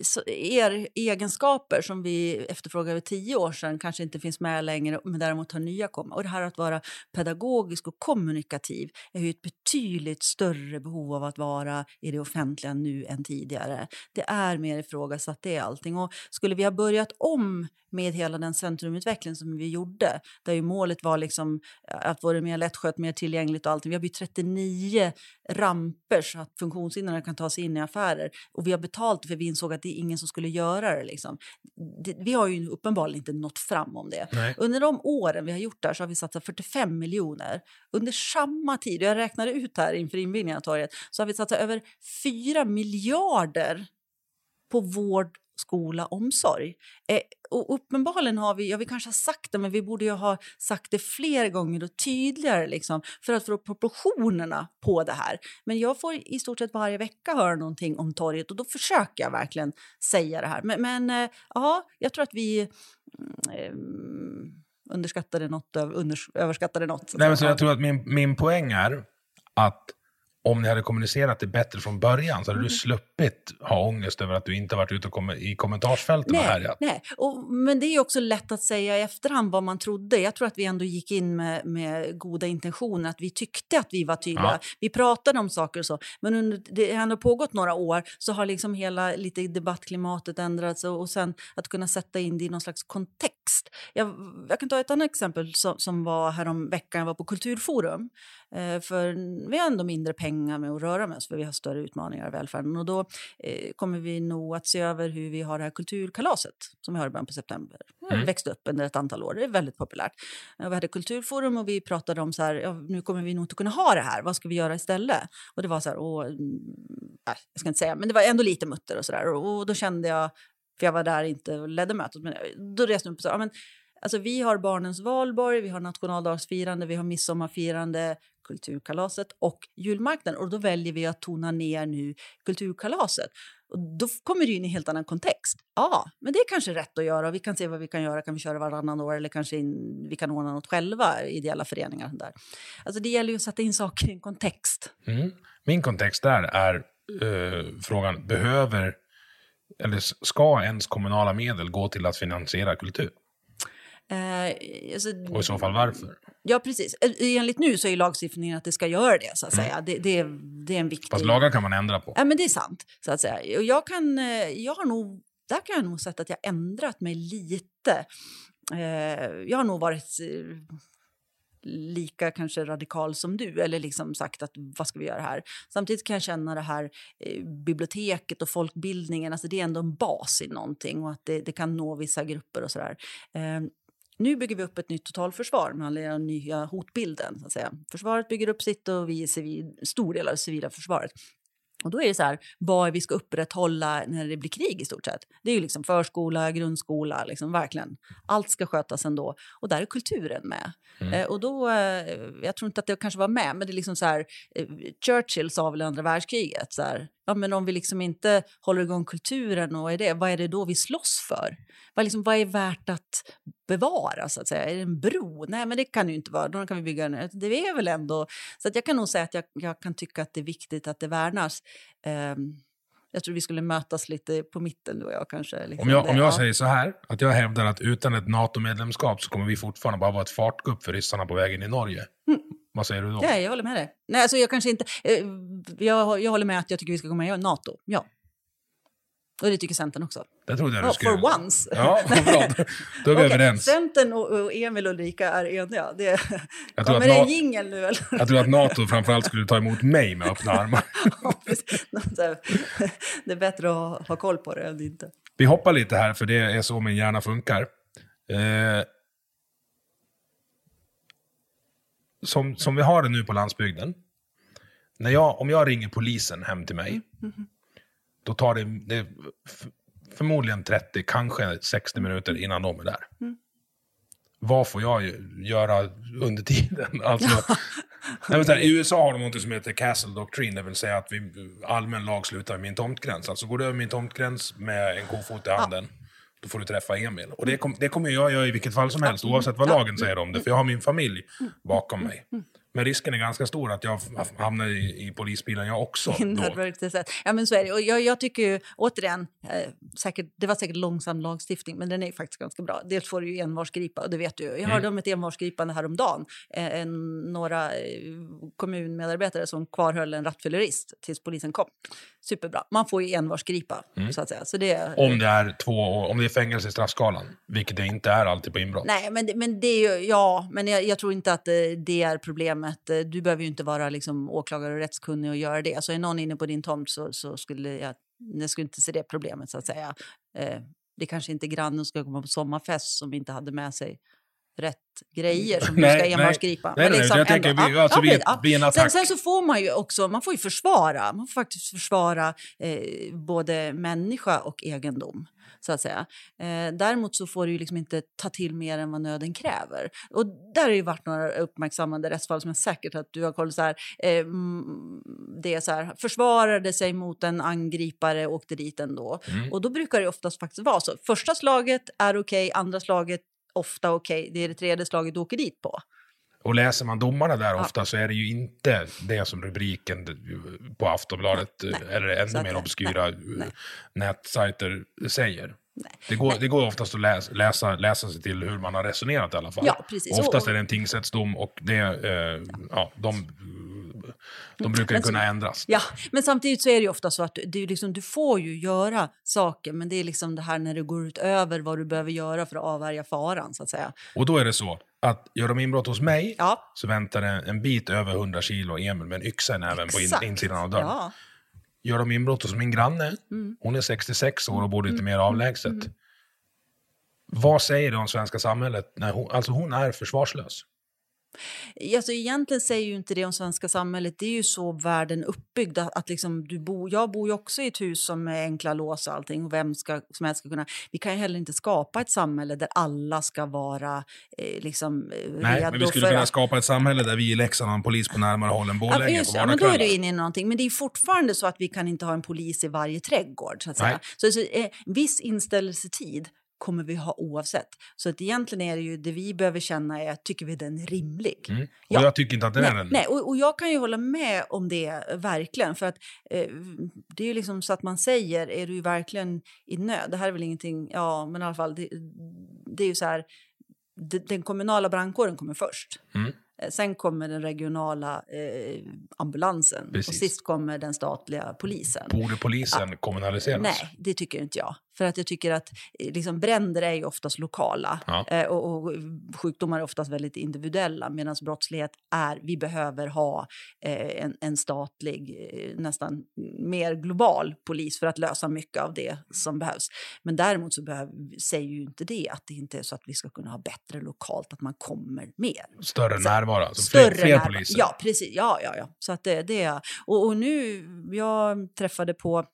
så er egenskaper som vi efterfrågade för tio år sedan kanske inte finns med längre, men däremot har nya kommit. Och det här att vara pedagogisk och kommunikativ är ju ett betydligt större behov av att vara i det offentliga nu än tidigare. Det är mer ifrågasatt, det är allting. Och skulle vi ha börjat om med hela den centrumutveckling som vi gjorde, där ju målet var liksom att vara mer lättskött, mer tillgängligt och allting. Vi har bytt 39 ramper så att funktionshindrade kan ta sig in i affärer och vi har betalt för vi insåg att det är ingen som skulle göra det. Liksom. det vi har ju uppenbarligen inte nått fram om det. Nej. Under de åren vi har gjort det så har vi satsat 45 miljoner. Under samma tid, jag räknade ut här inför invigningen av torget, så har vi satsat över 4 miljarder på vård, skola, omsorg. Eh, och uppenbarligen har vi, ja vi kanske har sagt det, men vi borde ju ha sagt det fler gånger och tydligare liksom, för att få upp proportionerna på det här. Men jag får i stort sett varje vecka höra någonting om torget och då försöker jag verkligen säga det här. Men, men eh, ja, jag tror att vi mm, eh, underskattade något, unders överskattade något. Nej, men så jag tror att min, min poäng är att om ni hade kommunicerat det bättre från början så hade Mm. du sluppit ha ångest över att du inte varit ute kom, i kommentarsfälten och härjat. nej. Och, men det är också lätt att säga i efterhand vad man trodde. Jag tror att vi ändå gick in med, med goda intentioner, att vi tyckte att vi var tydliga. Ja. Vi pratade om saker och så. Men under, det har ändå pågått några år så har liksom hela lite debattklimatet ändrats och, och sen att kunna sätta in det i någon slags kontext. Jag, jag kan ta ett annat exempel som, som var härom veckan. Jag var på Kulturforum. Eh, för vi har ändå mindre pengar med att röra med oss för vi har större utmaningar i välfärden. Och då eh, kommer vi nog att se över hur vi har det här kulturkalaset som vi har i början på september. Mm. växt upp under ett antal år. Det är väldigt populärt. Eh, Vi hade kulturforum och vi pratade om så här, ja, nu kommer vi nog inte kunna ha det här. Vad ska vi göra istället? Och det var så här, åh, mm, nej, jag ska inte säga, men det var ändå lite mutter och så där. Och, och då kände jag, för jag var där inte och ledde mötet, men eh, då reste jag upp och sa, men Alltså, vi har barnens valborg, vi har nationaldagsfirande, vi har midsommarfirande, kulturkalaset och julmarknaden. Och då väljer vi att tona ner nu kulturkalaset. Och då kommer det in i en helt annan kontext. Ja, men det är kanske rätt att göra. Vi kan se vad vi kan göra. Kan vi köra varannan år eller kanske in, vi kan ordna något själva, ideella föreningar. och Där. Alltså det gäller ju att sätta in saker i en kontext. Mm. Min kontext där är eh, frågan, behöver eller ska ens kommunala medel gå till att finansiera kultur? Eh, alltså, Och i så fall varför? Ja, precis. Eh, Enligt nu så är lagstiftningen att det ska göra det. så att säga. Det, det, är, det är en viktig... Fast lagar kan man ändra på. Ja, men det är sant. Så att säga. Och jag kan, eh, jag har nog, där kan jag nog säga att jag ändrat mig lite. Eh, jag har nog varit eh, lika kanske radikal som du, eller liksom sagt att vad ska vi göra här? Samtidigt kan jag känna det här eh, biblioteket och folkbildningen, alltså det är ändå en bas i någonting och att det, det kan nå vissa grupper och sådär. Eh, nu bygger vi upp ett nytt totalförsvar med anledning av den nya hotbilden. Så att säga. Försvaret bygger upp sitt och vi är civil, stor del av det civila försvaret. Och då är det så här, vad vi ska upprätthålla när det blir krig i stort sett. Det är ju liksom förskola, grundskola, liksom verkligen. Allt ska skötas ändå. Och där är kulturen med. Eh, och då, eh, jag tror inte att det kanske var med, men det är liksom så här, eh, Churchill sa väl i andra världskriget så här, ja men om vi liksom inte håller igång kulturen och är det, vad är det då vi slåss för? Vad, liksom, vad är värt att bevara så att säga? Är det en bro? Nej, men det kan ju inte vara. Då kan vi bygga en. Det är väl ändå, så att jag kan nog säga att jag, jag kan tycka att det är viktigt att det värnas. Ehm, jag tror vi skulle mötas lite på mitten du och jag kanske. Liksom Om jag, om jag ja. säger så här, att jag hävdar att utan ett NATO-medlemskap så kommer vi fortfarande bara vara ett fartgupp för ryssarna på vägen i Norge. Vad säger du då? Ja, jag håller med dig. Nej, alltså jag kanske inte... Eh, jag, jag håller med att jag tycker vi ska gå med i Nato. Ja. Och det tycker Centern också. Det trodde jag du Ja, skulle... for once. Ja, bra. Då är vi Okej, överens. Centern och, Emil och Ulrika är eniga. Det, Jag tror kommer det en jingel nu eller? Jag tror att NATO framförallt skulle ta emot mig med öppna armar. Det är bättre att ha, ha koll på det än inte. Vi hoppar lite här, för det är så min hjärna funkar. Eh, som, som vi har det nu på landsbygden. När jag, om jag ringer polisen hem till mig, då tar det, det förmodligen 30, kanske 60 minuter innan de är där. Vad får jag göra under tiden? Alltså, här, I USA har de något som heter Castle Doctrine, det vill säga att vi, allmän lag slutar vid min tomtgräns. Alltså går du över min tomtgräns med en kofot i handen, då får du träffa Emil. Och det, kom, det kommer jag göra i vilket fall som helst, oavsett vad lagen säger om det, för jag har min familj bakom mig. Men risken är ganska stor att jag hamnar i, i polisbilen jag också. Ja, men så är det. Och jag, jag tycker ju, återigen, eh, säkert, det var säkert långsam lagstiftning, men den är faktiskt ganska bra. Dels får du ju envarsgripa, och det vet du. Jag hörde om ett envarsgripande häromdagen. Eh, en, några eh, kommunmedarbetare som kvarhöll en rattfyllerist tills polisen kom. Superbra. Man får ju envarsgripa, så att säga. Så det, Om det är två år, om det är fängelse i straffskalan, vilket det inte är alltid på inbrott. Nej, men, det- men det är ju, ja, men jag, jag tror inte att eh, det är problemet. Liksom systemet. Eh, du behöver ju inte vara liksom, åklagare och rättskunnig och göra det. Så är någon inne på din tomt så, så skulle jag, jag skulle inte se det problemet så att säga. Eh, det kanske inte är grannen som ska komma på sommarfest som inte hade med sig rätt grejer som du Nej, ska nej. envarsgripa. Nej, nej, jag tänker vi- alltså, vid- vid en Sen, attack. sen så får man ju också, man får ju försvara, man får faktiskt försvara eh, både människa och egendom. Så att säga. Eh, däremot så får du ju liksom inte ta till mer än vad nöden kräver. Och där har ju varit några uppmärksammade rättsfall som jag säkert att du har koll så här. Eh, det är så här, försvarade sig mot en angripare och åkte dit ändå. Mm. Och då brukar det oftast faktiskt vara så. Första slaget är okej, andra slaget ofta okej. Det är det tredje slaget du åker dit på. Och läser man domarna där ofta så är det ju inte det som rubriken på Aftonbladet Nej, nej. eller ännu mer obskyra nej, nej. nätsajter säger. Det går, det går oftast att läsa, läsa, läsa sig till hur man har resonerat i alla fall. Ja, precis. Och oftast är det en tingsrättsdom och det, eh, ja, de, de brukar Men kunna ändras. Ja, men samtidigt så är det ofta så att du, det är liksom, du får ju göra saker men det är liksom det här när det går utöver vad du behöver göra för att avvärja faran så att säga. Och då är det så att gör de inbrott hos mig Ja. så väntar det en bit över 100 kilo Emil med en yxa i näven på in, insidan av dörren. Ja. Gör de inbrott hos min granne, Mm. hon är 66 år och bor lite mer avlägset. Vad säger det om svenska samhället? när hon, alltså hon är försvarslös. Alltså, egentligen säger ju inte det om svenska samhället. Det är ju så världen är uppbyggd. Att, att liksom, du bo, jag bor ju också i ett hus som är enkla lås och allting. Och vem ska, som helst ska kunna, vi kan ju heller inte skapa ett samhälle där alla ska vara eh, liksom, eh, Nej, redo men vi skulle för kunna skapa ett samhälle där vi i Leksand har en polis på närmare håll än Ja, Borlänge just, på ja, men då är du inne i någonting. Men det är fortfarande så att vi kan inte ha en polis i varje trädgård. Så att säga. Så, så eh, viss inställelsetid kommer vi ha oavsett. Så att egentligen är det ju det vi behöver känna är, tycker vi den är rimlig? Mm. Och Ja. jag tycker inte att den är Nej, den. nej och, och jag kan ju hålla med om det, verkligen. För att eh, det är ju liksom så att man säger, är du verkligen i nöd? Det här är väl ingenting, ja men i alla fall, det, det är ju så här, de- den kommunala brandkåren kommer först. Mm. Eh, Sen kommer den regionala eh, ambulansen och Precis. sist kommer den statliga polisen. Borde polisen kommunaliseras? Nej, det tycker inte jag. För att jag tycker att eh, liksom, bränder är ju oftast lokala Ja. eh, och, och sjukdomar är oftast väldigt individuella medan brottslighet är, vi behöver ha eh, en, en statlig, eh, nästan mer global polis för att lösa mycket av det som behövs. Men däremot så behöver, säger ju inte det att det inte är så att vi ska kunna ha bättre lokalt, att man kommer mer. Större Så- närvaro, alltså Större fler, fler närvaro. poliser. Ja, precis. Ja, ja, ja. Så att det, det är... Och, och nu, jag träffade på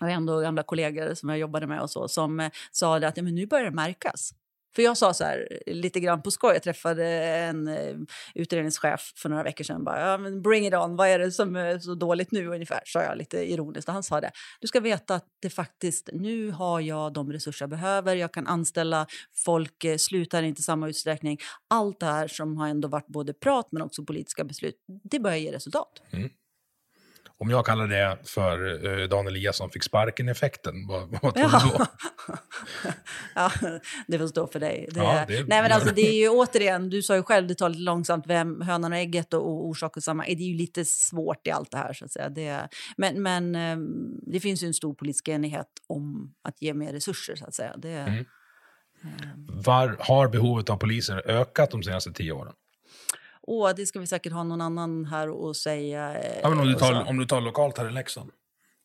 jag har ändå gamla kollegor som jag jobbade med och så, som eh, sa det att ja, men nu börjar det märkas. För jag sa så här lite grann på skoj, jag träffade en eh, utredningschef för några veckor sedan. Bara, ja, men bring it on, vad är det som är så dåligt nu ungefär? Sa jag lite ironiskt. Och han sa det, du ska veta att det faktiskt, nu har jag de resurser jag behöver. Jag kan anställa folk, slutar inte i samma utsträckning. Allt det här som har ändå varit både prat men också politiska beslut, det börjar ge resultat. Mm. Om jag kallar det för uh, Dan Eliasson fick sparken-effekten, vad, vad tror du då? ja, det får stå för dig. Det, Ja, det- nej, men alltså, det är ju återigen, du sa ju själv, det tar lite långsamt, vem, hönan och ägget och, och orsak och samma. Det är ju lite svårt i allt det här. Så att säga. Det, men men ehm, det finns ju en stor politisk enighet om att ge mer resurser. Så att säga. Det, Mm. Var, har behovet av poliser ökat de senaste tio åren? Åh, det ska vi säkert ha någon annan här och säga. eh, Ja, men om, du tar, om du tar lokalt här i Leksand.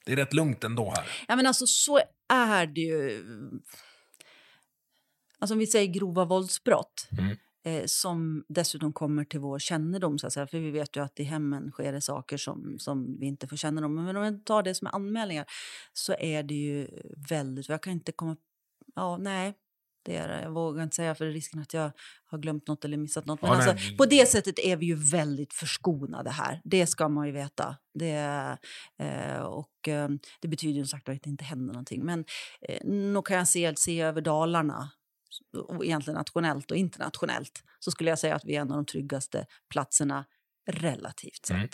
Det är rätt lugnt ändå här. Ja, men alltså så är det ju. Alltså om vi säger grova våldsbrott Mm. eh, som dessutom kommer till vår kännedom, så att säga, för vi vet ju att i hemmen sker det saker som, som vi inte får kännedom om. Men om jag tar det som är anmälningar så är det ju väldigt... Jag kan inte komma... Ja, nej. Det är det. Jag vågar inte säga för risken att jag har glömt något eller missat något. Men Ja, alltså, på det sättet är vi ju väldigt förskonade här. Det ska man ju veta. Det, eh, och eh, det betyder ju som sagt att det inte händer någonting. Men eh, nog kan jag se, se över Dalarna, och egentligen nationellt och internationellt, så skulle jag säga att vi är en av de tryggaste platserna relativt sett. Mm.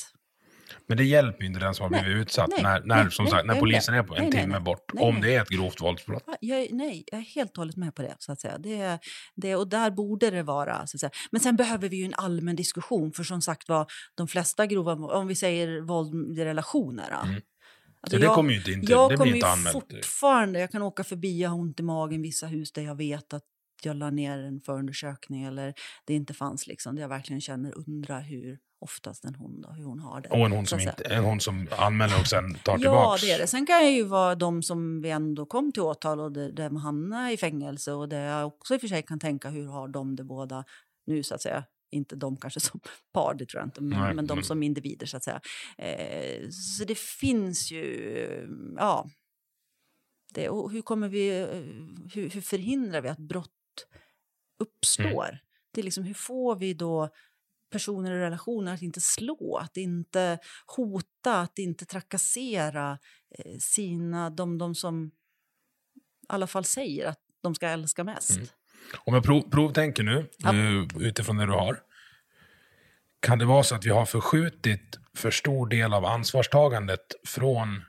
Men det hjälper ju inte den som har Nej. blivit utsatt Nej. när, när, Nej. som sagt, när Jag är polisen är på en timme bort. Om det är ett grovt våldsbrott. Ja, Jag, nej, jag är helt och hållet med på det. Så att säga. Det, det, och där borde det vara. Så att säga. Men sen behöver vi ju en allmän diskussion. För som sagt var, de flesta grova, om vi säger våld i relationer. Mm. Alltså Så det kommer ju inte, inte, jag det blir kommer inte anmält. fortfarande, jag kan åka förbi och ha ont i magen vissa hus där jag vet att jag la ner en förundersökning eller det inte fanns liksom. Där jag verkligen känner, undrar hur oftast en hon då, hur hon har det. Och en hon, som inte, en hon som anmäler och sen tar Ja, tillbaks. det är det. Sen kan jag ju vara de som vi ändå kom till åtal och där man hamnar i fängelse och där jag också i och för sig kan tänka hur har de det båda nu så att säga. Inte de kanske som par, det tror jag inte, men, Nej, men de men- som individer så att säga. Eh, så det finns ju, ja. Det, och hur kommer vi, hur, hur förhindrar vi att brott uppstår? Mm. Det är liksom, hur får vi då personer i relationer att inte slå, att inte hota, att inte trakassera eh, sina, de, de som i alla fall säger att de ska älska mest. Mm. Om jag prov, provtänker nu, Ja. utifrån det du har. Kan det vara så att vi har förskjutit för stor del av ansvarstagandet från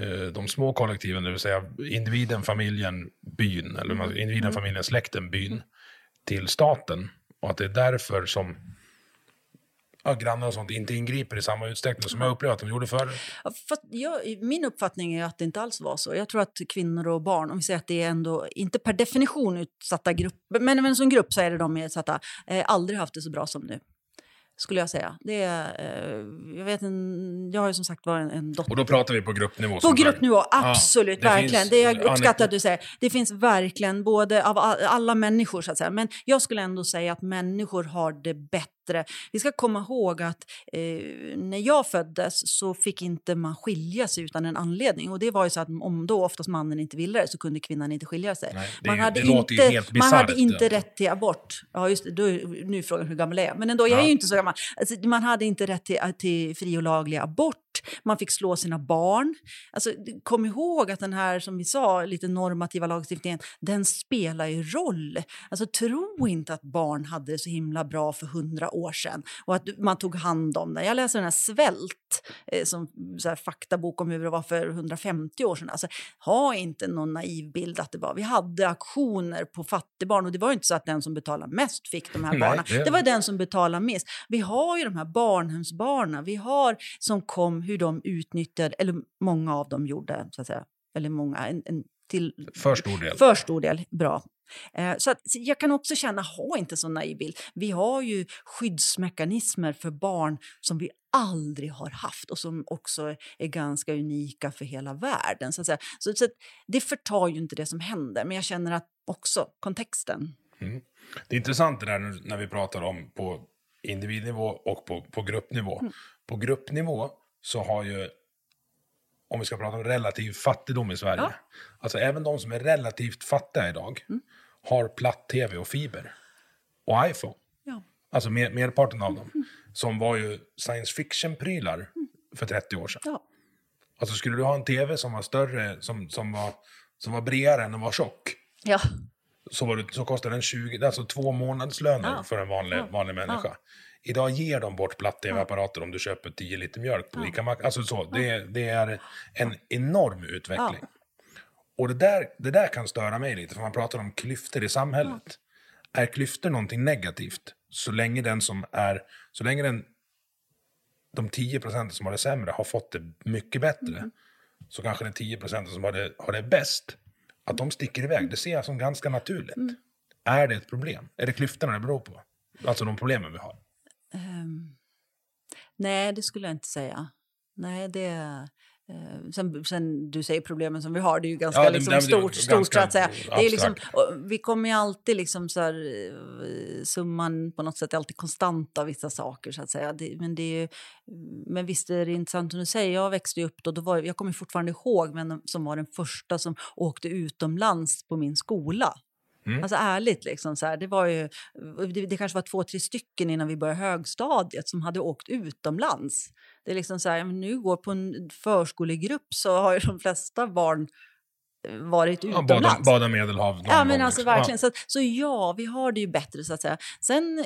eh, de små kollektiven, det vill säga individen, familjen, byn, eller man- individen, familjen, släkten, byn, till staten. Och att det är därför som ja, grannar och sånt inte ingriper i samma utsträckning som jag upplever att de gjorde förr. Ja, jag, min uppfattning är att det inte alls var så. Jag tror att kvinnor och barn, om vi säger att det är ändå inte per definition utsatta grupper, men, men som grupp så är det de utsatta, eh, aldrig haft det så bra som nu. Skulle jag säga. Det är, eh, jag, vet en, jag har ju som sagt var en, en dotter. Och då pratar vi på gruppnivå. På gruppnivå, absolut. det verkligen. finns- det jag uppskattar att du säger. Det finns verkligen både av all- alla människor, så att säga. Men jag skulle ändå säga att människor har det bättre. Vi ska komma ihåg att eh, när jag föddes så fick inte man skilja sig utan en anledning. Och det var ju så att om då oftast mannen inte ville det så kunde kvinnan inte skilja sig. Nej, det är man hade det inte, man hade inte det. rätt till abort. Ja, just det. Då, är- nu är frågan hur gammal jag är. Men ändå, jag är Ja. ju inte så gammal. Alltså, man hade inte rätt till, till fri och laglig abort. Man fick slå sina barn. Alltså, kom ihåg att den här, som vi sa, lite normativa lagstiftningen, den spelar ju roll. Alltså, tro inte att barn hade det så himla bra för hundra år sedan och att man tog hand om det. Jag läser den här Svält, eh, som så här, faktabok om hur det var för 150 år sedan. Alltså, ha inte någon naiv bild att det var. Vi hade aktioner på fattigbarn och det var inte så att den som betalade mest fick de här Nej, barnen. det- Det var den som betalade minst. Vi har ju de här barnhemsbarnen, vi har som kom hur de utnyttjade, eller många av dem gjorde, så att säga, eller många, en, en till För stor del. för stor del, bra. Eh, så, att, så jag kan också känna, ha inte så naiv bild. Vi har ju skyddsmekanismer för barn som vi aldrig har haft och som också är ganska unika för hela världen. Så, att säga. så, så att, det förtar ju inte det som händer, men jag känner att också kontexten. Det är intressant det där när- när vi pratar om på individnivå och på, på gruppnivå. Mm. På gruppnivå så har ju, om vi ska prata om relativ fattigdom i Sverige, Ja. alltså även de som är relativt fattiga idag har platt-tv och fiber. Och iPhone. Ja. Alltså mer, merparten av dem. Som var ju science fiction-prylar för 30 år sedan. Ja. Alltså skulle du ha en tv som var större, som, som, var, som var bredare än den var tjock, Ja. så, var det, så kostade den 20, alltså två månadslöner Ja. för en vanlig, vanlig människa. Idag ger de bort platt-tv-apparater om du köper 10 liter mjölk på Ica Maxi. Alltså så, det, det är en enorm utveckling. Och det där, det där kan störa mig lite, för man pratar om klyftor i samhället. Är klyftor någonting negativt? Så länge den som är, så länge den, de 10 procenten som har det sämre har fått det mycket bättre, Mm. så kanske den 10 procenten som har det, har det bäst, att de sticker iväg, det ser jag som ganska naturligt. Mm. Är det ett problem? Är det klyftorna det beror på? Alltså de problemen vi har. Ehm, nej, det skulle jag inte säga. Nej, det... Eh, sen, sen du säger problemen som vi har, det är ju ganska Ja, det- liksom, det är stort, ganska så att säga. Det är liksom, vi kommer ju alltid liksom så här, eh, summan på något sätt är alltid konstant av vissa saker så att säga. Det, men, det är ju, men visst är det intressant som du säger, jag växte upp då, då var, jag kommer fortfarande ihåg vem som var den första som åkte utomlands på min skola. Mm. Alltså ärligt, liksom, så här, det, var ju, det, det kanske var två, tre stycken innan vi började högstadiet som hade åkt utomlands. Det är liksom så här, nu går på en förskolegrupp så har ju de flesta barn eh, varit Ja, utomlands. bada, bada Medelhav Ja, men alltså liksom. verkligen. Så, så ja, vi har det ju bättre så att säga. Sen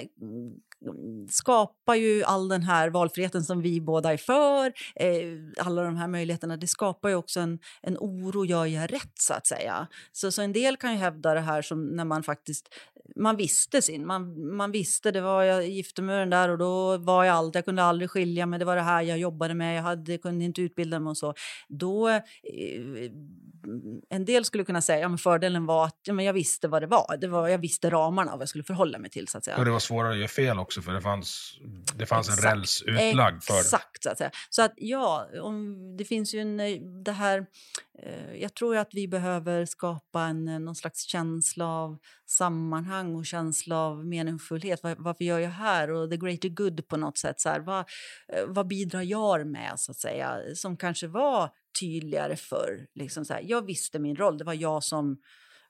skapar ju all den här valfriheten som vi båda är för, eh, alla de här möjligheterna, det skapar ju också en, en oro, gör jag rätt så att säga? Så, så en del kan ju hävda det här som när man faktiskt, man visste sin, man, man visste, det var jag gifte mig med den där och då var jag allt, jag kunde aldrig skilja mig, det var det här jag jobbade med, jag hade, kunde inte utbilda mig och så. Då, eh, en del skulle kunna säga, ja men fördelen var att ja, men jag visste vad det var, det var jag visste ramarna vad jag skulle förhålla mig till så att säga. Och det var svårare att göra fel också för det fanns, det fanns en räls utlagd för Exakt, så att säga. Så att ja, om, det finns ju en, eh, det här, eh, jag tror att vi behöver skapa en, eh, någon slags känsla av sammanhang och känsla av meningsfullhet. Var, varför gör jag här? Och the greater good på något sätt. Så här, vad, eh, vad bidrar jag med, så att säga? Som kanske var tydligare förr. Liksom så här, jag visste min roll, det var jag som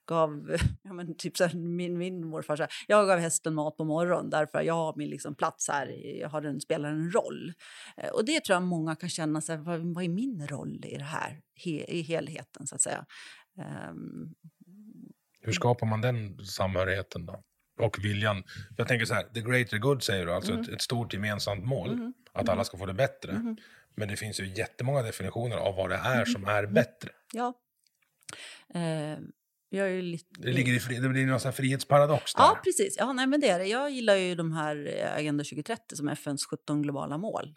gav, ja men typ så här, min, min morfar, så här, jag gav hästen mat på morgonen därför jag har min liksom plats här, jag har den, spelar en roll. Eh, och det tror jag många kan känna, så här, vad, vad är min roll i det här, he, i helheten så att säga. Um, Hur skapar man den samhörigheten då? Och viljan. Jag tänker så här, the greater good säger du, alltså Mm. ett, ett stort gemensamt mål. Att alla ska få det bättre. Mm-hmm. Men det finns ju jättemånga definitioner av vad det är som Mm. är bättre. ja. Eh, jag är lite... Det, ligger i fri, det blir någon frihetsparadox där. Ja, precis. Ja, nej, men det är det. Jag gillar ju de här eh, Agenda 2030 som FNs 17 globala mål.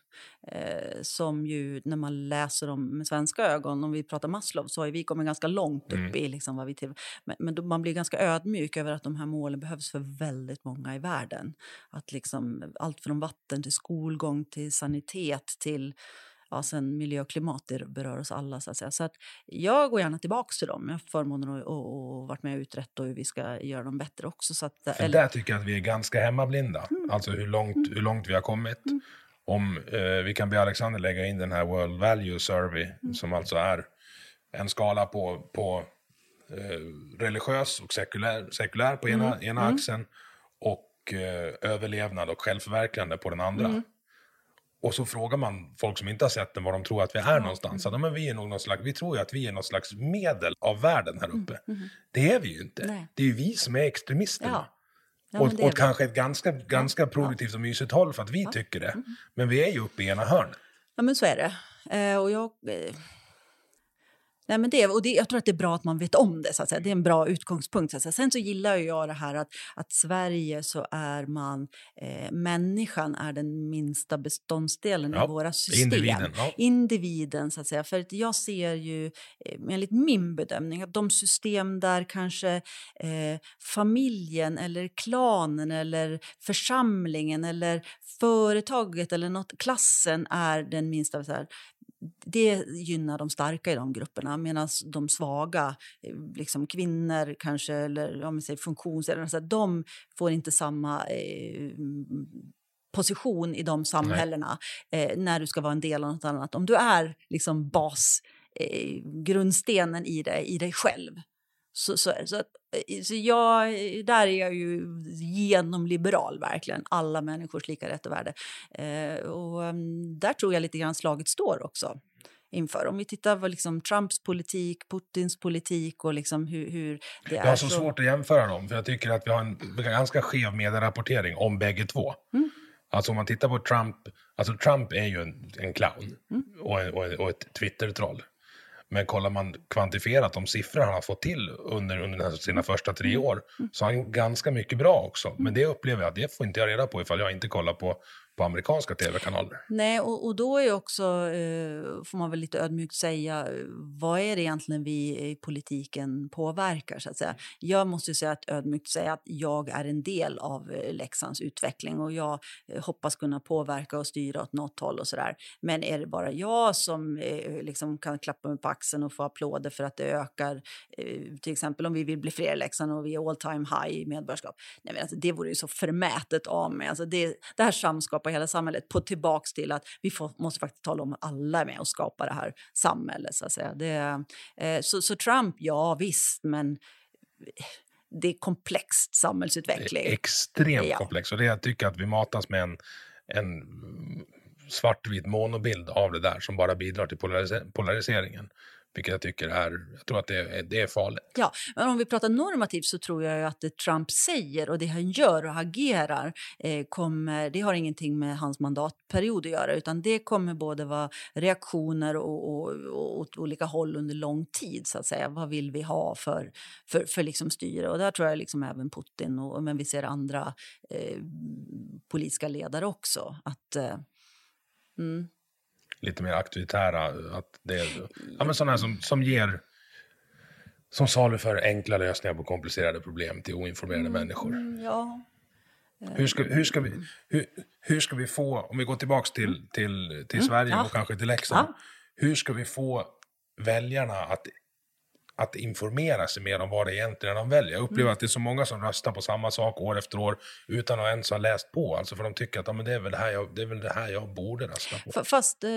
Eh, som ju, när man läser dem med svenska ögon, om vi pratar Maslow, så har vi kommit ganska långt upp Mm. i liksom vad vi till, Men, men då, man blir ganska ödmjuk över att de här målen behövs för väldigt många i världen. Att liksom, allt från vatten till skolgång till sanitet till ja, sen miljö och klimat berör oss alla. Så att, säga. Så att jag går gärna tillbaka till dem. Jag har förmånen att och, varit med och utrett och hur vi ska göra dem bättre också. Så att, För där tycker jag att vi är ganska hemmablinda. Mm. Alltså hur långt, hur långt vi har kommit. Om eh, vi kan be Alexander lägga in den här World Value Survey Mm. som alltså är en skala på, på eh, religiös och sekulär, sekulär på ena, Mm. ena axeln och eh, överlevnad och självförverkligande på den andra. Mm. Och så frågar man folk som inte har sett den var de tror att vi är någonstans. Ja, men vi, är nog någon slags, vi tror ju att vi är någon slags medel av världen här uppe. Det är vi ju inte. Mm. Nej. Det är ju vi som är extremisterna. Ja. Ja, och och kanske ett ganska, ganska produktivt och mysigt håll för att vi tycker det. Men vi är ju uppe i ena hörnet. Ja, men så är det. Eh, och jag... Nej, men det, och det, jag tror att det är bra att man vet om det. Så att säga. Det är en bra utgångspunkt. Så att säga. Sen så gillar jag det här att, att Sverige så är man... Eh, människan är den minsta beståndsdelen Ja, i våra system. individen, ja. Individen, så att säga. För att jag ser ju, eh, enligt min bedömning, att de system där kanske eh, familjen eller klanen eller församlingen eller företaget eller något, klassen är den minsta. Så här, det gynnar de starka i de grupperna medan de svaga, eh, liksom kvinnor kanske eller om vi säger de får inte samma eh, position i de samhällena eh, när du ska vara en del av något annat. Om du är liksom bas, eh, grundstenen i dig, i dig själv så, så, så, att, eh, så jag, där är jag ju genomliberal, verkligen. Alla människors lika rätt och värde. Eh, och um, där tror jag lite grann slaget står också inför. Om vi tittar på liksom Trumps politik, Putins politik och liksom hur, hur det Jag är. har så svårt att jämföra dem, för jag tycker att vi har en ganska skev medierapportering om bägge två. Mm. Alltså om man tittar på Trump, alltså Trump är ju en, en clown Mm. och, en- och, en- och ett Twitter-troll. Men kollar man kvantifierat de siffror han har fått till under, under sina första tre Mm. år så har han ganska mycket bra också. Men det upplever jag, det får inte jag reda på ifall jag inte kollar på, på amerikanska tv-kanaler. Nej, och, och då är också, eh, får man väl lite ödmjukt säga, eh, vad är det egentligen vi i politiken påverkar? Så att säga. Jag måste säga att, ödmjukt säga att jag är en del av eh, Leksands utveckling och jag eh, hoppas kunna påverka och styra åt något håll och sådär. Men är det bara jag som eh, liksom kan klappa mig på axeln och få applåder för att det ökar, eh, till exempel om vi vill bli fler i Leksand och vi är all time high i medborgarskap. Nej, men alltså, det vore ju så förmätet av mig. Alltså, det, det här samskapar hela samhället på tillbaks till att vi får, måste faktiskt tala om att alla är med och skapar det här samhället. Så, att säga. Det, eh, så, så Trump, ja visst, men det är komplext Det samhällsutveckling. är extremt Ja. komplext. Och det jag tycker att vi matas med en, en svartvit monobild av det där som bara bidrar till polarise- polariseringen. Vilket jag tycker är, jag tror att det är, det är farligt. Ja, men om vi pratar normativt så tror jag ju att det Trump säger och det han gör och agerar eh, kommer, det har ingenting med hans mandatperiod att göra utan det kommer både vara reaktioner och, och, och åt olika håll under lång tid så att säga. Vad vill vi ha för, för, för liksom styre? Och där tror jag liksom även Putin och men vi ser andra eh, politiska ledare också att eh, mm lite mer auktoritära. Att det ja, men sådana som, som ger som saluför enkla lösningar på komplicerade problem till oinformerade mm, människor. Ja. Hur ska, hur, ska vi, hur, hur ska vi få, om vi går tillbaka till, till, till mm, Sverige ja. och kanske till Leksand, ja. hur ska vi få väljarna att att informera sig mer om vad det egentligen är de väljer. Jag upplever mm. att det är så många som röstar på samma sak år efter år utan att ens ha läst på. Alltså för de tycker att ja, men det, är väl det, här jag, det är väl det här jag borde rösta på. Fast eh,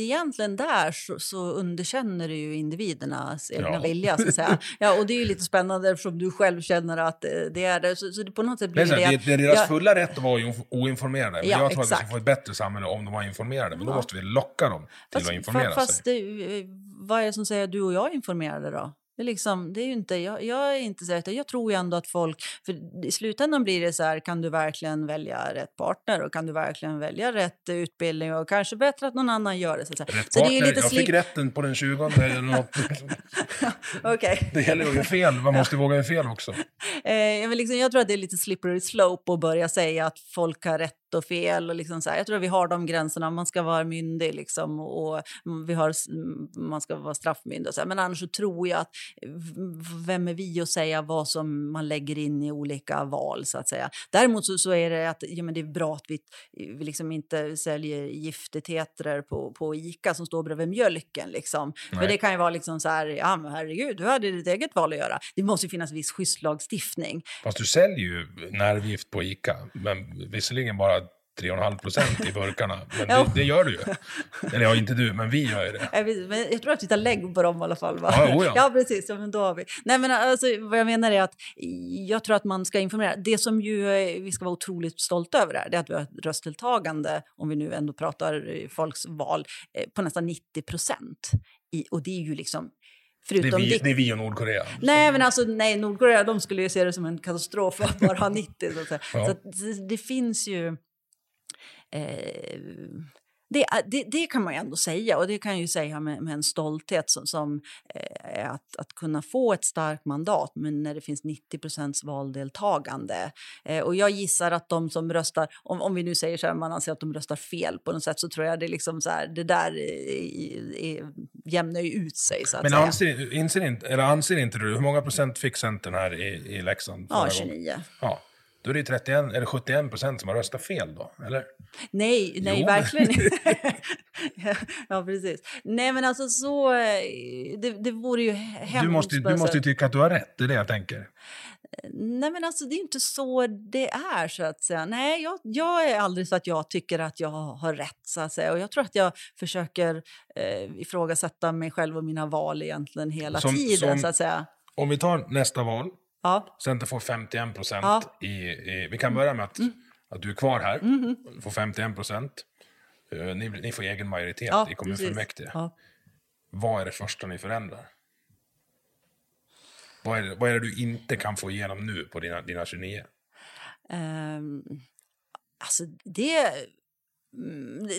egentligen där så, så underkänner du ju individernas egna ja. vilja. Så att säga. Ja, och det är ju lite spännande eftersom du själv känner att eh, det är det. Så, så på något sätt blir det, det, det, det är deras ja. fulla rätt att vara oinformerade. Men ja, jag tror exakt. att vi ska få ett bättre samhälle om de var informerade. Men då måste vi locka dem till fast, att informera fast sig. Eh, vad är det som säger att du och jag är informerade då? Det är, liksom, det är inte, jag, jag är inte så Jag tror ju ändå att folk... För I slutändan blir det så här, kan du verkligen välja rätt partner och kan du verkligen välja rätt utbildning och kanske bättre att någon annan gör det. Så, så partner, det är lite jag fick rätten på den 20 eller något. okay. Det gäller att göra fel, man måste våga göra fel också. Eh, jag, liksom, jag tror att det är lite slippery slope att börja säga att folk har rätt och fel. Och liksom så här. Jag tror att vi har de gränserna. Man ska vara myndig liksom, och vi har, man ska vara straffmyndig. Så här. Men annars så tror jag att vem är vi att säga vad som man lägger in i olika val så att säga. Däremot så, så är det att ja, men det är bra att vi, vi liksom inte säljer giftetetrar på, på Ica som står bredvid mjölken. Liksom. För det kan ju vara liksom så här, ja men herregud, du hade ditt eget val att göra. Det måste finnas viss schysstlagstiftning. Fast du säljer ju nervgift på Ica, men visserligen bara 3,5 procent i burkarna. Men det, det, gör du ju. Eller ja, inte du, men vi gör ju det. Jag, jag tror att vi tar lägg på dem i alla fall. Va? Ja, ja. precis. Ja, men då har vi. Nej, men alltså, vad jag menar är att jag tror att man ska informera. Det som ju eh, vi ska vara otroligt stolta över här, det är att vi har ett röstdeltagande, om vi nu ändå pratar folks val, eh, på nästan 90 procent. Och det är ju liksom Förutom det, är vi, det är vi och Nordkorea. Nej, men alltså, nej, Nordkorea de skulle ju se det som en katastrof att bara ha 90. Så, ja. så det, det, finns ju... Eh, det, det, det, kan man ju ändå säga, och det kan jag ju säga med, med en stolthet som, som eh, att, att kunna få ett starkt mandat men när det finns 90% valdeltagande. Eh, och jag gissar att de som röstar, om, om vi nu säger så här, man anser att de röstar fel på något sätt så tror jag det liksom så här, det där är, är, jämnar ju ut sig. Så att men säga. anser, inser inte, eller anser inte du, hur många procent fick Centern här i, i Leksand? Ja, 29. Ja. Då är det 31, eller 71 procent som har röstat fel då, eller? Nej, nej jo. verkligen Ja, precis. Nej, men alltså så... Eh, det, det vore ju hemskt. Du måste, du måste tycka att du har rätt, det är det jag tänker. Nej, men alltså det är inte så det är, så att säga. Nej, jag, jag är aldrig så att jag tycker att jag har rätt, så att säga. Och jag tror att jag försöker eh, ifrågasätta mig själv och mina val egentligen hela som, tiden, som, så att säga. Om vi tar nästa val, Ja. Center får 51 procent. Ja. I, i, vi kan börja med att, mm. att du är kvar här. Mm. får 51 procent. Uh, ni, ni, får egen majoritet ja, i kommunfullmäktige. Ja. Vad är det första ni förändrar? Vad är, det, vad är det du inte kan få igenom nu på dina, dina 29? Um, ehm, alltså det Mm,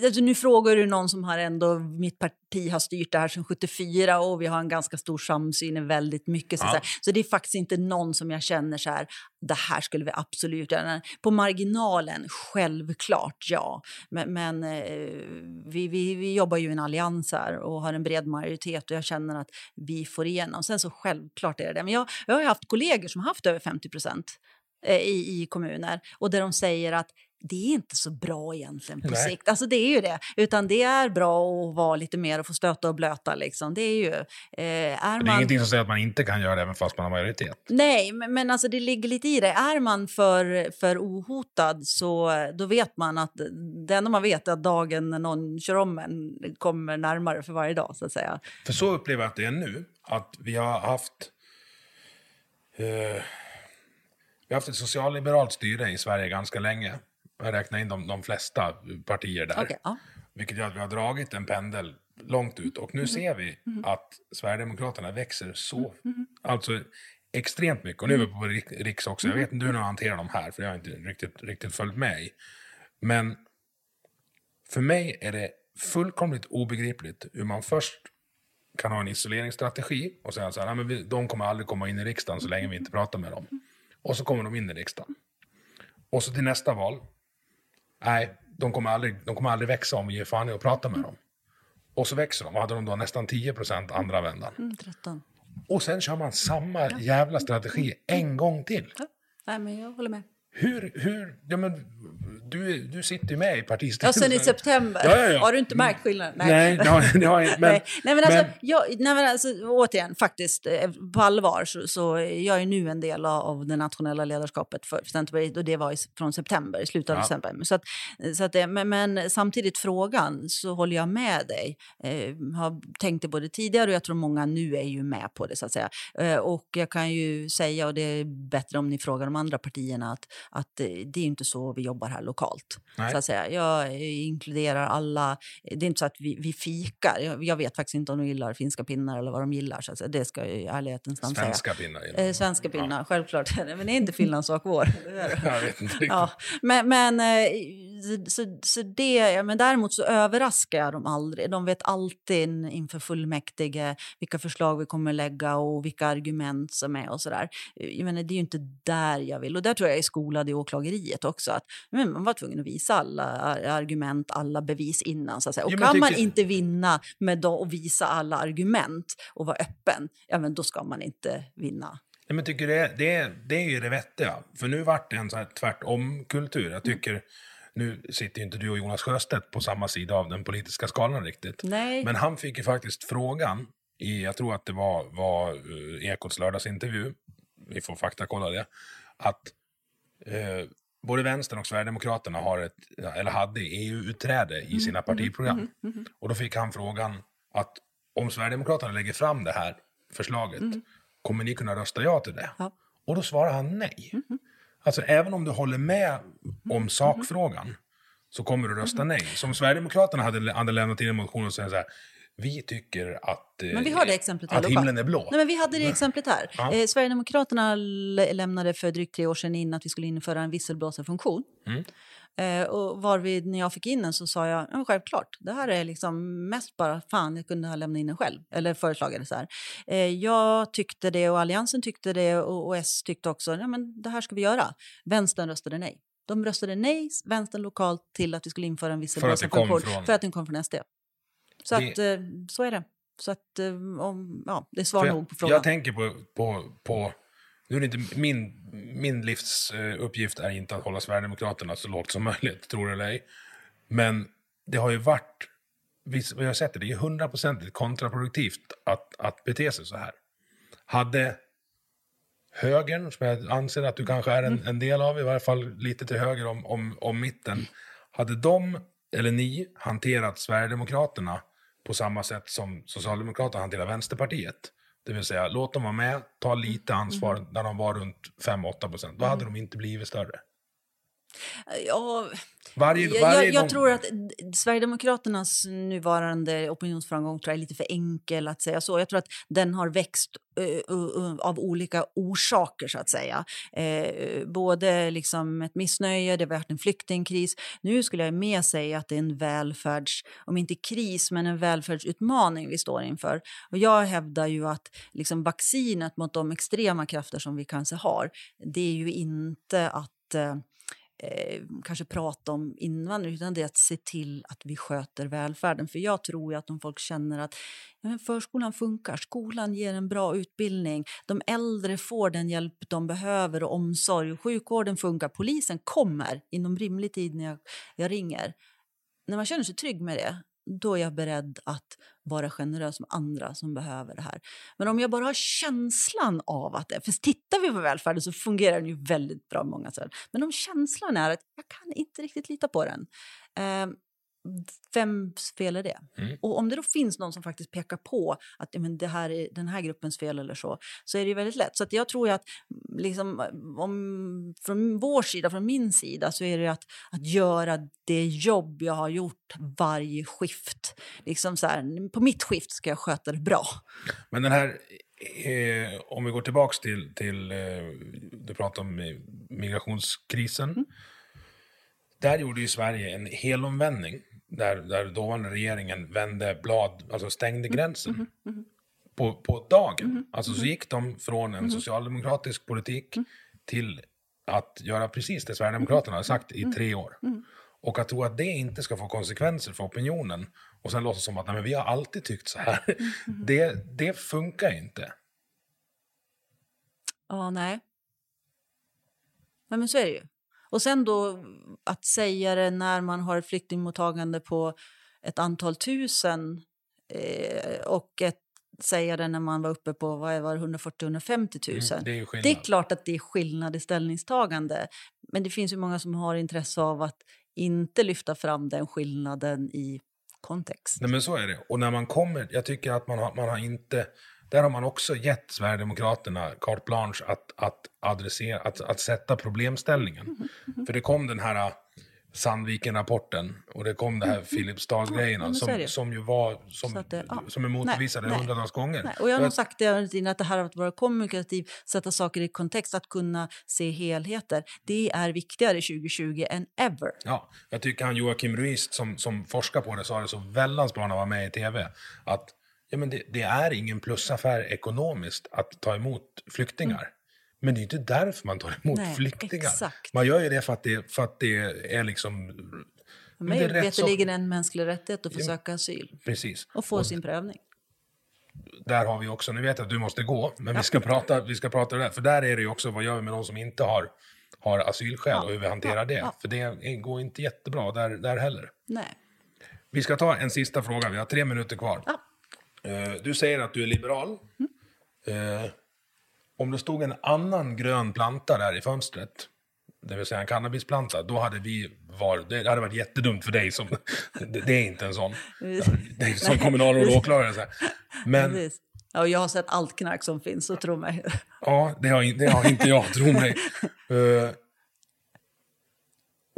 alltså nu frågar du någon som har ändå, mitt parti har styrt det här sedan 74 och vi har en ganska stor samsyn i väldigt mycket. Ja. Så, så, det är faktiskt inte någon som jag känner så här, det här skulle vi absolut göra. På marginalen, självklart ja. Men, men eh, vi, vi, vi jobbar ju i en allians här och har en bred majoritet och jag känner att vi får igenom. Sen så självklart är det det. Men jag, jag har haft kollegor som har haft över 50 procent eh, i, i kommuner och där de säger att det är inte så bra egentligen på Nej. sikt. Alltså det är ju det. Utan det är bra att vara lite mer och få stöta och blöta. Liksom. Det är ju... Eh, är det är ingenting som säger att man inte kan göra det även fast man har majoritet. Nej, men, men alltså det ligger lite i det. Är man för, för ohotad så då vet man att det enda man vet är att dagen när någon kör om en kommer närmare för varje dag. så att säga. För så upplever jag att det är nu. Att vi har haft... Eh, vi har haft ett socialliberalt styre i Sverige ganska länge jag räknar in de, de flesta partier där. Okay, ja. Vilket gör att vi har dragit en pendel långt ut. Och nu ser vi att Sverigedemokraterna växer så, alltså extremt mycket. Och nu är vi på rik- riks också. Jag vet inte hur de hanterar de här, för jag har inte riktigt, riktigt följt med i. Men för mig är det fullkomligt obegripligt hur man först kan ha en isoleringsstrategi och säga så här, "Nej, men vi, de kommer aldrig komma in i riksdagen så länge vi inte pratar med dem. Och så kommer de in i riksdagen. Och så till nästa val, nej, de kommer aldrig, de kommer aldrig växa om vi ger fan i att prata med dem. Och så växer de, och hade de då nästan 10% andra vändan. Mm, 13. Och sen kör man samma jävla strategi en gång till. Ja. Nej, men jag håller med. Hur, hur, ja men du, du sitter ju med i Ja, partistyrelsen. sen i september. Ja, ja, ja. Har du inte märkt skillnaden? Nej, det har, det har jag inte. Men, nej. nej, men alltså, men- jag, nej, men alltså, återigen, faktiskt, eh, på allvar så, så jag är nu en del av, det nationella ledarskapet för Centerpartiet och det var i, från september, i slutet av Ja. december. Så att, så att det, men, men samtidigt frågan så håller jag med dig. Eh, har tänkt det både tidigare och jag tror många nu är ju med på det så att säga. Eh, och jag kan ju säga, och det är bättre om ni frågar de andra partierna, att, att eh, det är inte så vi jobbar här lokalt. Nej. Så att säga. Jag inkluderar alla. Det är inte så att vi, vi fikar. Jag, jag vet faktiskt inte om de gillar finska pinnar eller vad de gillar. Så att. Det ska jag i ärlighetens namn säga. Svenska pinnar. Eh, svenska pinnar, självklart. Men det är inte Finlands sak vår. Jag vet inte riktigt. Ja, men, men, eh, så, så det, ja, men däremot så överraskar jag dem aldrig. De vet alltid in- inför fullmäktige vilka förslag vi kommer lägga och vilka argument som är och sådär. Jag menar, det är ju inte där jag vill. Och där tror jag är skolad i åklageriet också. Att, men var tvungen att visa alla ar- argument, alla bevis innan. Så att säga. Och men kan man inte vinna med då, att visa alla argument och vara öppen, ja, men då ska man inte vinna. Nej, men tycker det, det, det är ju det vettiga. För nu vart det en så här tvärtom-kultur. Jag tycker, nu sitter ju inte du och Jonas Sjöstedt på samma sida av den politiska skalan riktigt. Nej. Men han fick ju faktiskt frågan i, jag tror att det var, var uh, Ekots lördagsintervju, vi får faktakolla det, att eh, både Vänstern och Sverigedemokraterna har ett, eller hade EU-utträde i sina partiprogram. Och då fick han frågan att om Sverigedemokraterna lägger fram det här förslaget, kommer ni kunna rösta ja till det? Ja. Och då svarar han nej. Alltså även om du håller med om sakfrågan så kommer du rösta nej. Som Sverigedemokraterna hade, hade lämnat in en motion och sagt så här, vi tycker att, eh, Men vi har det exemplet här att himlen är blå. Nej, men vi hade det exemplet här. Ja. Eh, Sverigedemokraterna lä- lämnade för drygt tre år sedan in att vi skulle införa en visselblåsarfunktion. Mm. Eh, och varvid när jag fick in den så sa jag, ja, självklart, det här är liksom mest bara, fan, jag kunde ha lämnat in den själv. Eller föreslagit det så här. Eh, jag tyckte det och Alliansen tyckte det och, och S tyckte också, ja men det här ska vi göra. Vänstern röstade nej. De röstade nej, vänstern lokalt, till att vi skulle införa en visselblåsarfunktion. För att den kom från SD. Så att, eh, så är det. Så att, eh, om, ja, det är svar nog på jag, frågan. jag tänker på, på, på nu är det inte min, min livsuppgift är inte att hålla Sverigedemokraterna så lågt som möjligt, tror det eller ej. Men det har ju varit, vi, har sett det, det är hundraprocentigt kontraproduktivt att, att bete sig så här. Hade högern, som jag anser att du kanske är en, en del av, i varje fall lite till höger om, om, om mitten, hade de, eller ni, hanterat Sverigedemokraterna på samma sätt som Socialdemokraterna hanterar Vänsterpartiet, det vill säga låt dem vara med, ta lite ansvar när de var runt 5-8 procent, då hade de inte blivit större. Ja, Varje, varje jag, jag gång- tror att Sverigedemokraternas nuvarande opinionsframgång tror jag är lite för enkel att säga så. Jag tror att den har växt eh, uh, uh, av olika orsaker, så att säga. Eh, både liksom ett missnöje, det har varit en flyktingkris. Nu skulle jag mer säga att det är en välfärds, om inte kris, men en välfärdsutmaning vi står inför. Och jag hävdar ju att liksom vaccinet mot de extrema krafter som vi kanske har, det är ju inte att eh, kanske prata om invandring utan det är att se till att vi sköter välfärden. För jag tror ju att om folk känner att ja, men förskolan funkar, skolan ger en bra utbildning, de äldre får den hjälp de behöver och omsorg, sjukvården funkar, polisen kommer inom rimlig tid när jag, jag ringer. När man känner sig trygg med det, då är jag beredd att vara generös med andra som behöver det här. Men om jag bara har känslan av att det... För tittar vi på välfärden så fungerar den ju väldigt bra många sätt. Men om känslan är att jag kan inte riktigt lita på den. Eh, vems fel är det? Mm. Och om det då finns någon som faktiskt pekar på att men det här är den här gruppens fel eller så, så är det ju väldigt lätt. Så jag tror att liksom, om, från vår sida, från min sida, så är det att, att göra det jobb jag har gjort varje skift. Liksom så här, på mitt skift ska jag sköta det bra. Men den här, eh, om vi går tillbaks till, till eh, du pratade om eh, migrationskrisen. Mm. Där gjorde ju Sverige en helomvändning. Där, där dåvarande regeringen vände blad, alltså stängde Mm. gränsen. På, på dagen. Alltså så gick de från en socialdemokratisk politik till att göra precis det Sverigedemokraterna har sagt i tre år. Och att tro att det inte ska få konsekvenser för opinionen och sen låtsas som att nej, vi har alltid tyckt så här. Det, det funkar inte. Ja, nej. Nej, men så är det ju. Och sen då att säga det när man har ett flyktingmottagande på ett antal tusen eh, och ett, säga det när man var uppe på vad var det, 140-150 000. Mm, det är. Det är klart att det är skillnad i ställningstagande. Men det finns ju många som har intresse av att inte lyfta fram den skillnaden i kontext. Nej men så är det. Och när man kommer, jag tycker att man har, man har inte, där har man också gett Sverigedemokraterna carte blanche att, att adressera, att, att sätta problemställningen. Mm, För det kom den här Sandviken-rapporten och det kom det här Filipstad-grejerna Mm, Ja, men så är som, som ju var, som, det- ja. som är motbevisade Nej, nej. hundratals gånger. Nej, och jag har nog sagt det innan, att det här att vara kommunikativ, sätta saker i kontext, att kunna se helheter, det är viktigare 2020 än ever. Ja, jag tycker han Joakim Ruist som, som forskar på det sa det så väldans bra när han var med i tv. Att ja, men det, det är ingen plusaffär ekonomiskt att ta emot flyktingar. Men det är inte därför man tar emot Nej, flyktingar. exakt. Man gör ju det för att det, för att det är liksom... Men det är veterligen en mänsklig rättighet att få söka asyl Precis. och få sin prövning. Där har vi också, nu vet jag att du måste gå, men vi ska prata, vi ska prata där. För där är det ju också, vad gör vi med de som inte har, har asylskäl och hur vi hanterar det. ja. För det går inte jättebra där, där heller. Nej. Vi ska ta en sista fråga, vi har tre minuter kvar. Eh, Du säger att du är liberal. Eh, Om det stod en annan grön planta där i fönstret, det vill säga en cannabisplanta, då hade vi varit, det hade varit jättedumt för dig som, det, det är inte en sån. Det är som kommunalråd och åklagare. Så här. Men. Ja, jag har sett allt knark som finns, så tro mig. ja, det har, det har inte jag, tro mig. Eh,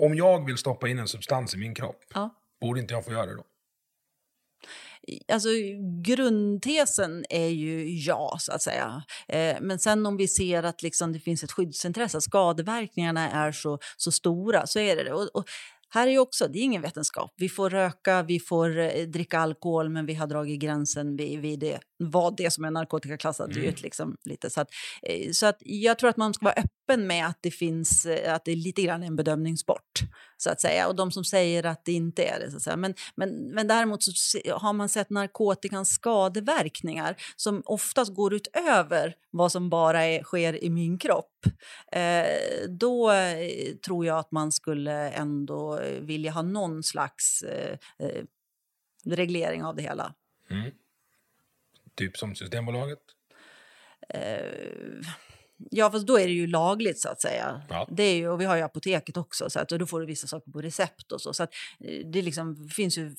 Om jag vill stoppa in en substans i min kropp, Ja. borde inte jag få göra det då? Alltså, grundtesen är ju ja, så att säga. Eh, men sen om vi ser att liksom det finns ett skyddsintresse, att skadeverkningarna är så, så stora, så är det det. Och, och här är också, det är ingen vetenskap. Vi får röka, vi får eh, dricka alkohol, men vi har dragit gränsen vid, vid det, vad det som är narkotikaklassat ut. Liksom, lite. Så, att, eh, så att jag tror att man ska vara öppen med att det finns, eh, att det är lite grann en bedömningssport, så att säga. Och de som säger att det inte är det, så att säga. Men, men, men däremot så har man sett narkotikans skadeverkningar som oftast går utöver vad som bara är, sker i min kropp. Eh, då eh, tror jag att man skulle ändå eh, vilja ha någon slags eh, eh, reglering av det hela. Typ som Systembolaget? Ja, fast då är det ju lagligt så att säga. Ja. Det är ju, och vi har ju apoteket också, så att, och då får du vissa saker på recept och så. så att, eh, det liksom, finns ju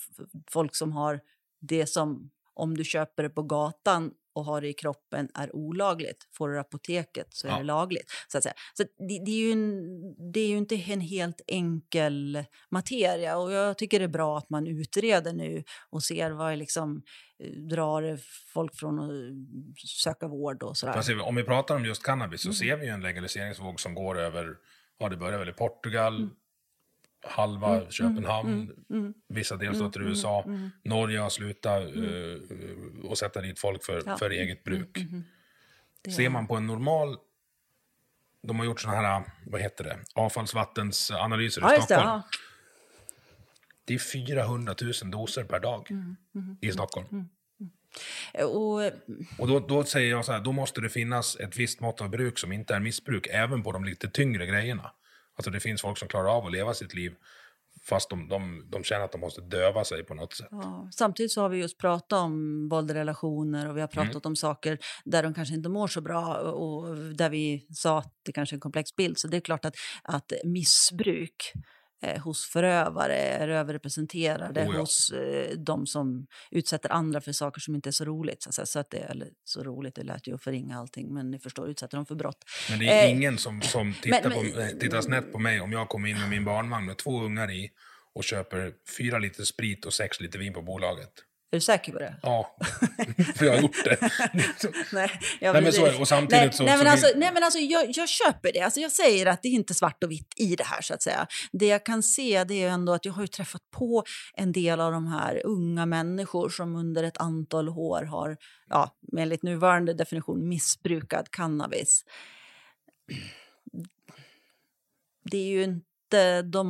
folk som har det som, om du köper det på gatan och har det i kroppen är olagligt. Får du det apoteket så är Ja. det lagligt. Så, att säga. så det, det, är ju en, det är ju inte en helt enkel materia och jag tycker det är bra att man utreder nu och ser vad liksom, eh, drar folk från att söka vård och sådär. Fast om vi pratar om just cannabis så ser vi en legaliseringsvåg som går över, ja det börjar väl i Portugal, halva Köpenhamn, vissa delstater i USA. Norge har slutat eh, och sätta dit folk för, Ja. för eget bruk. Det Ser är- man på en normal, de har gjort sådana här, vad heter det, avfallsvattensanalyser i Ja, det. Stockholm. Ja. Det är 400 000 doser per dag Mm, i Stockholm. Och, Och då, då säger jag så här, då måste det finnas ett visst mått av bruk som inte är missbruk, även på de lite tyngre grejerna. Alltså det finns folk som klarar av att leva sitt liv fast de, de, de känner att de måste döva sig på något sätt. ja, samtidigt så har vi just pratat om våld i relationer och vi har pratat om saker där de kanske inte mår så bra och där vi sa att det kanske är en komplex bild. Så det är klart att, att missbruk eh, hos förövare är överrepresenterade Oh ja. hos eh, de som utsätter andra för saker som inte är så roligt. Så att, säga. så att det, eller så roligt, det lät ju att förringa allting, men ni förstår, utsätter dem för brott. Men det är Eh, ingen som, som tittar, men- på, eh, tittar snett på mig om jag kommer in med min barnvagn med två ungar i och köper fyra liter sprit och sex liter vin på bolaget. Är du säker på det? Ja, för jag har gjort det. Nej, ja, Nej, men så. Och samtidigt nej, så- nej, men alltså, nej, men alltså jag, jag köper det. Alltså, jag säger att det är inte svart och vitt i det här. så att säga. Det jag kan se det är ändå att jag har träffat på en del av de här unga människor som under ett antal år har, ja, enligt nuvarande definition, missbrukat cannabis. Det är ju inte de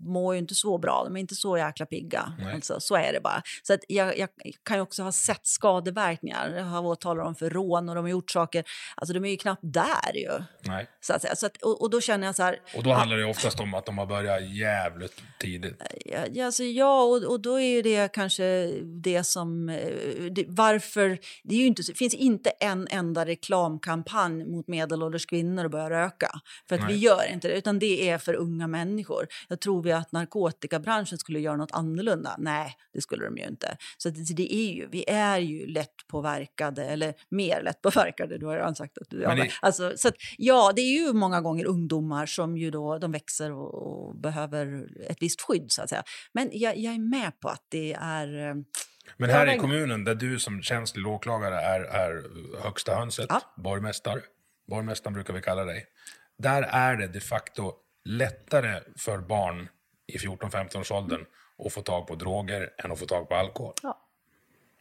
mår ju inte så bra, de är inte så jäkla pigga. Nej. Alltså, så är det bara. Så att jag, jag kan ju också ha sett skadeverkningar. Jag har åtalat dem för rån och de har gjort saker. Alltså de är ju knappt där ju. Nej. Så att. Så att, och, och då känner jag så här, Och då handlar det oftast om att de har börjat jävligt tidigt. Ja, ja, alltså, ja och, och då är ju det kanske det som... eh, Det, varför... Det är inte, det finns inte en enda reklamkampanj mot medelålders kvinnor att börja röka. För att vi Nej. gör inte det, utan det är för unga människor. Jag tror vi att narkotikabranschen skulle göra något annorlunda? Nej, det skulle de ju inte. Så det, det är ju, vi är ju lätt påverkade, eller mer lätt påverkade. Du har redan sagt att du ja, det- alltså, så att, Ja, det är ju många gånger ungdomar som ju då, de växer och, och behöver ett visst skydd. så att säga. Men jag, jag är med på att det är... eh, Men här i kommunen där du som känslig åklagare är, är högsta hönset, Ja. borgmästare, borgmästaren brukar vi kalla dig. Där är det de facto lättare för barn i 14-15-årsåldern att få tag på droger än att få tag på alkohol. Ja.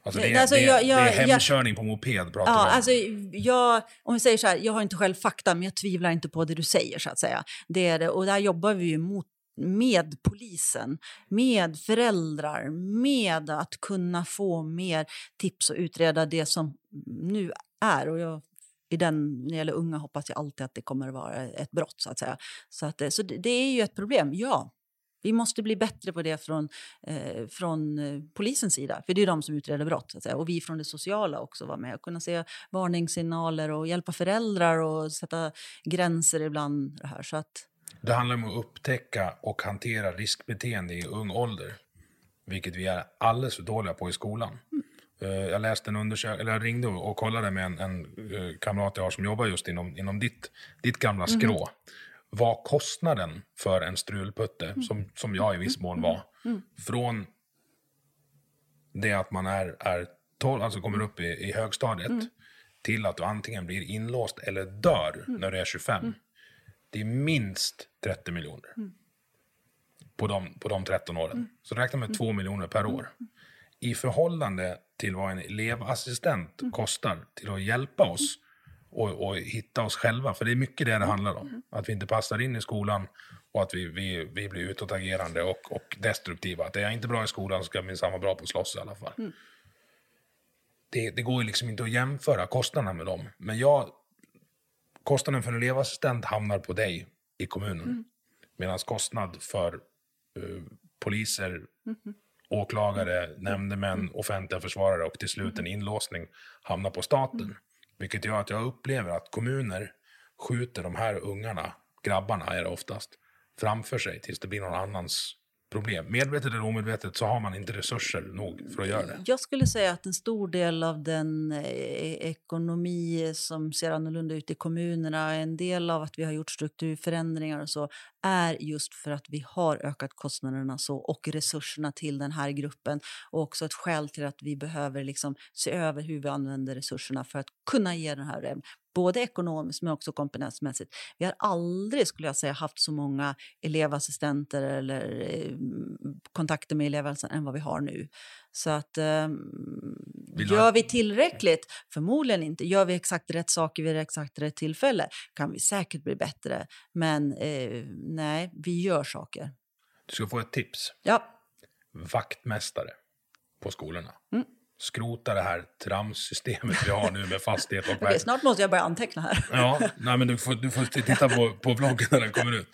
Alltså det, är, alltså det, jag- jag- det är jag- hemkörning på moped pratar Ja, om. alltså, jag, om vi säger så här, jag har inte själv fakta, men jag tvivlar inte på det du säger. så att säga. Det är det. Och där jobbar vi ju mot med polisen, med föräldrar, med att kunna få mer tips och utreda det som nu är. Och jag, i den, när det gäller unga hoppas jag alltid att det kommer att vara ett brott. Så att säga. Så, att, det- så det, det är ju ett problem, ja. Vi måste bli bättre på det från, eh, från eh, polisens sida, för det är de som utreder brott. Så att säga. Och vi från det sociala också vara med och kunna se varningssignaler och hjälpa föräldrar och sätta gränser ibland. Det, här. Så att, Det handlar om att upptäcka och hantera riskbeteende i ung ålder. Vilket vi är alldeles för dåliga på i skolan. Eh, Jag läste en undersökning, eller jag ringde och kollade med en, en eh, kamrat jag har som jobbar just inom, inom ditt, ditt gamla skrå. Vad kostnaden för en strulputte, som, som jag i viss mån var, från det att man är, är 12, alltså kommer upp i, i högstadiet, till att du antingen blir inlåst eller dör när du är 25. Det är minst 30 miljoner. På, de, på de 13 åren. Så räkna med 2 miljoner per år. I förhållande till vad en elevassistent kostar till att hjälpa oss och, och hitta oss själva. För det är mycket det det handlar om. Att vi inte passar in i skolan och att vi, vi, vi blir utåtagerande och, och destruktiva. Att är jag inte bra i skolan så ska jag minsann vara bra på att slåss i alla fall. Det, det går ju liksom inte att jämföra kostnaderna med dem. Men jag, kostnaden för en elevassistent hamnar på dig i kommunen. Medan kostnad för eh, poliser, åklagare, nämndemän, offentliga försvarare och till slut en inlåsning hamnar på staten. Vilket gör att jag upplever att kommuner skjuter de här ungarna, grabbarna är det oftast, framför sig tills det blir någon annans problem. Medvetet eller omedvetet så har man inte resurser nog för att göra det. Jag skulle säga att en stor del av den eh, e-, ekonomi som ser annorlunda ut i kommunerna, en del av att vi har gjort strukturförändringar och så, är just för att vi har ökat kostnaderna så och resurserna till den här gruppen. Och också ett skäl till att vi behöver liksom se över hur vi använder resurserna för att kunna ge den här både ekonomiskt men också kompetensmässigt. Vi har aldrig, skulle jag säga, haft så många elevassistenter eller eh, kontakter med elevassistenter än vad vi har nu. Så att eh, gör vi tillräckligt? Förmodligen inte. Gör vi exakt rätt saker vid exakt rätt tillfälle kan vi säkert bli bättre. Men eh, nej, vi gör saker. Du ska få ett tips. Ja, Vaktmästare på skolorna. Mm. Skrota det här tramssystemet vi har nu med fastighet och okej, snart måste jag börja anteckna här. Ja, nej, men du får, du får titta på, på vloggen när den kommer ut.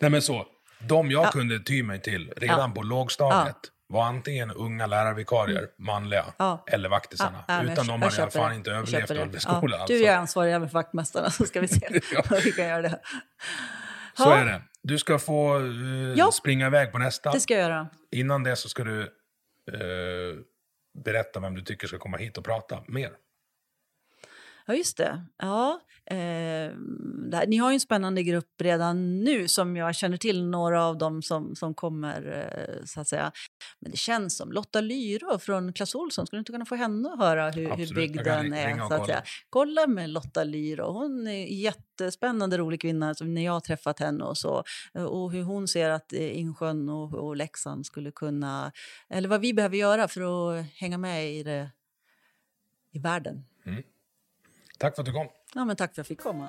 Nej, men så. De jag kunde ty mig till redan Ja. på lågstadiet var antingen unga lärarvikarier, manliga, Ja. eller vaktisarna. Ja, Utan jag- de jag hade jag köper fan inte Jag överlevt. Ja, alltså. du är ansvarig även för vaktmästarna så ska vi se Ja. vi kan göra det. Så Ja. är det. Du ska få Ja. springa iväg på nästa. Det ska jag göra. Innan det så ska du eh, berätta vem du tycker ska komma hit och prata mer. Ja, just det. Ja, eh, det här, ni har ju en spännande grupp redan nu som jag känner till, några av dem som, som kommer, eh, så att säga. Men det känns som Lotta Lyra från Clas Ohlson, skulle du inte kunna få henne att höra hur, hur Absolut, big jag kan den ringa är? Så att kolla. säga. Kolla med Lotta Lyra, hon är jättespännande rolig kvinna som när jag har träffat henne och så. Och hur hon ser att eh, Insjön och, och Leksand skulle kunna, eller vad vi behöver göra för att hänga med i, det, i världen. Tack för att du kom. Ja, men tack för att jag fick komma.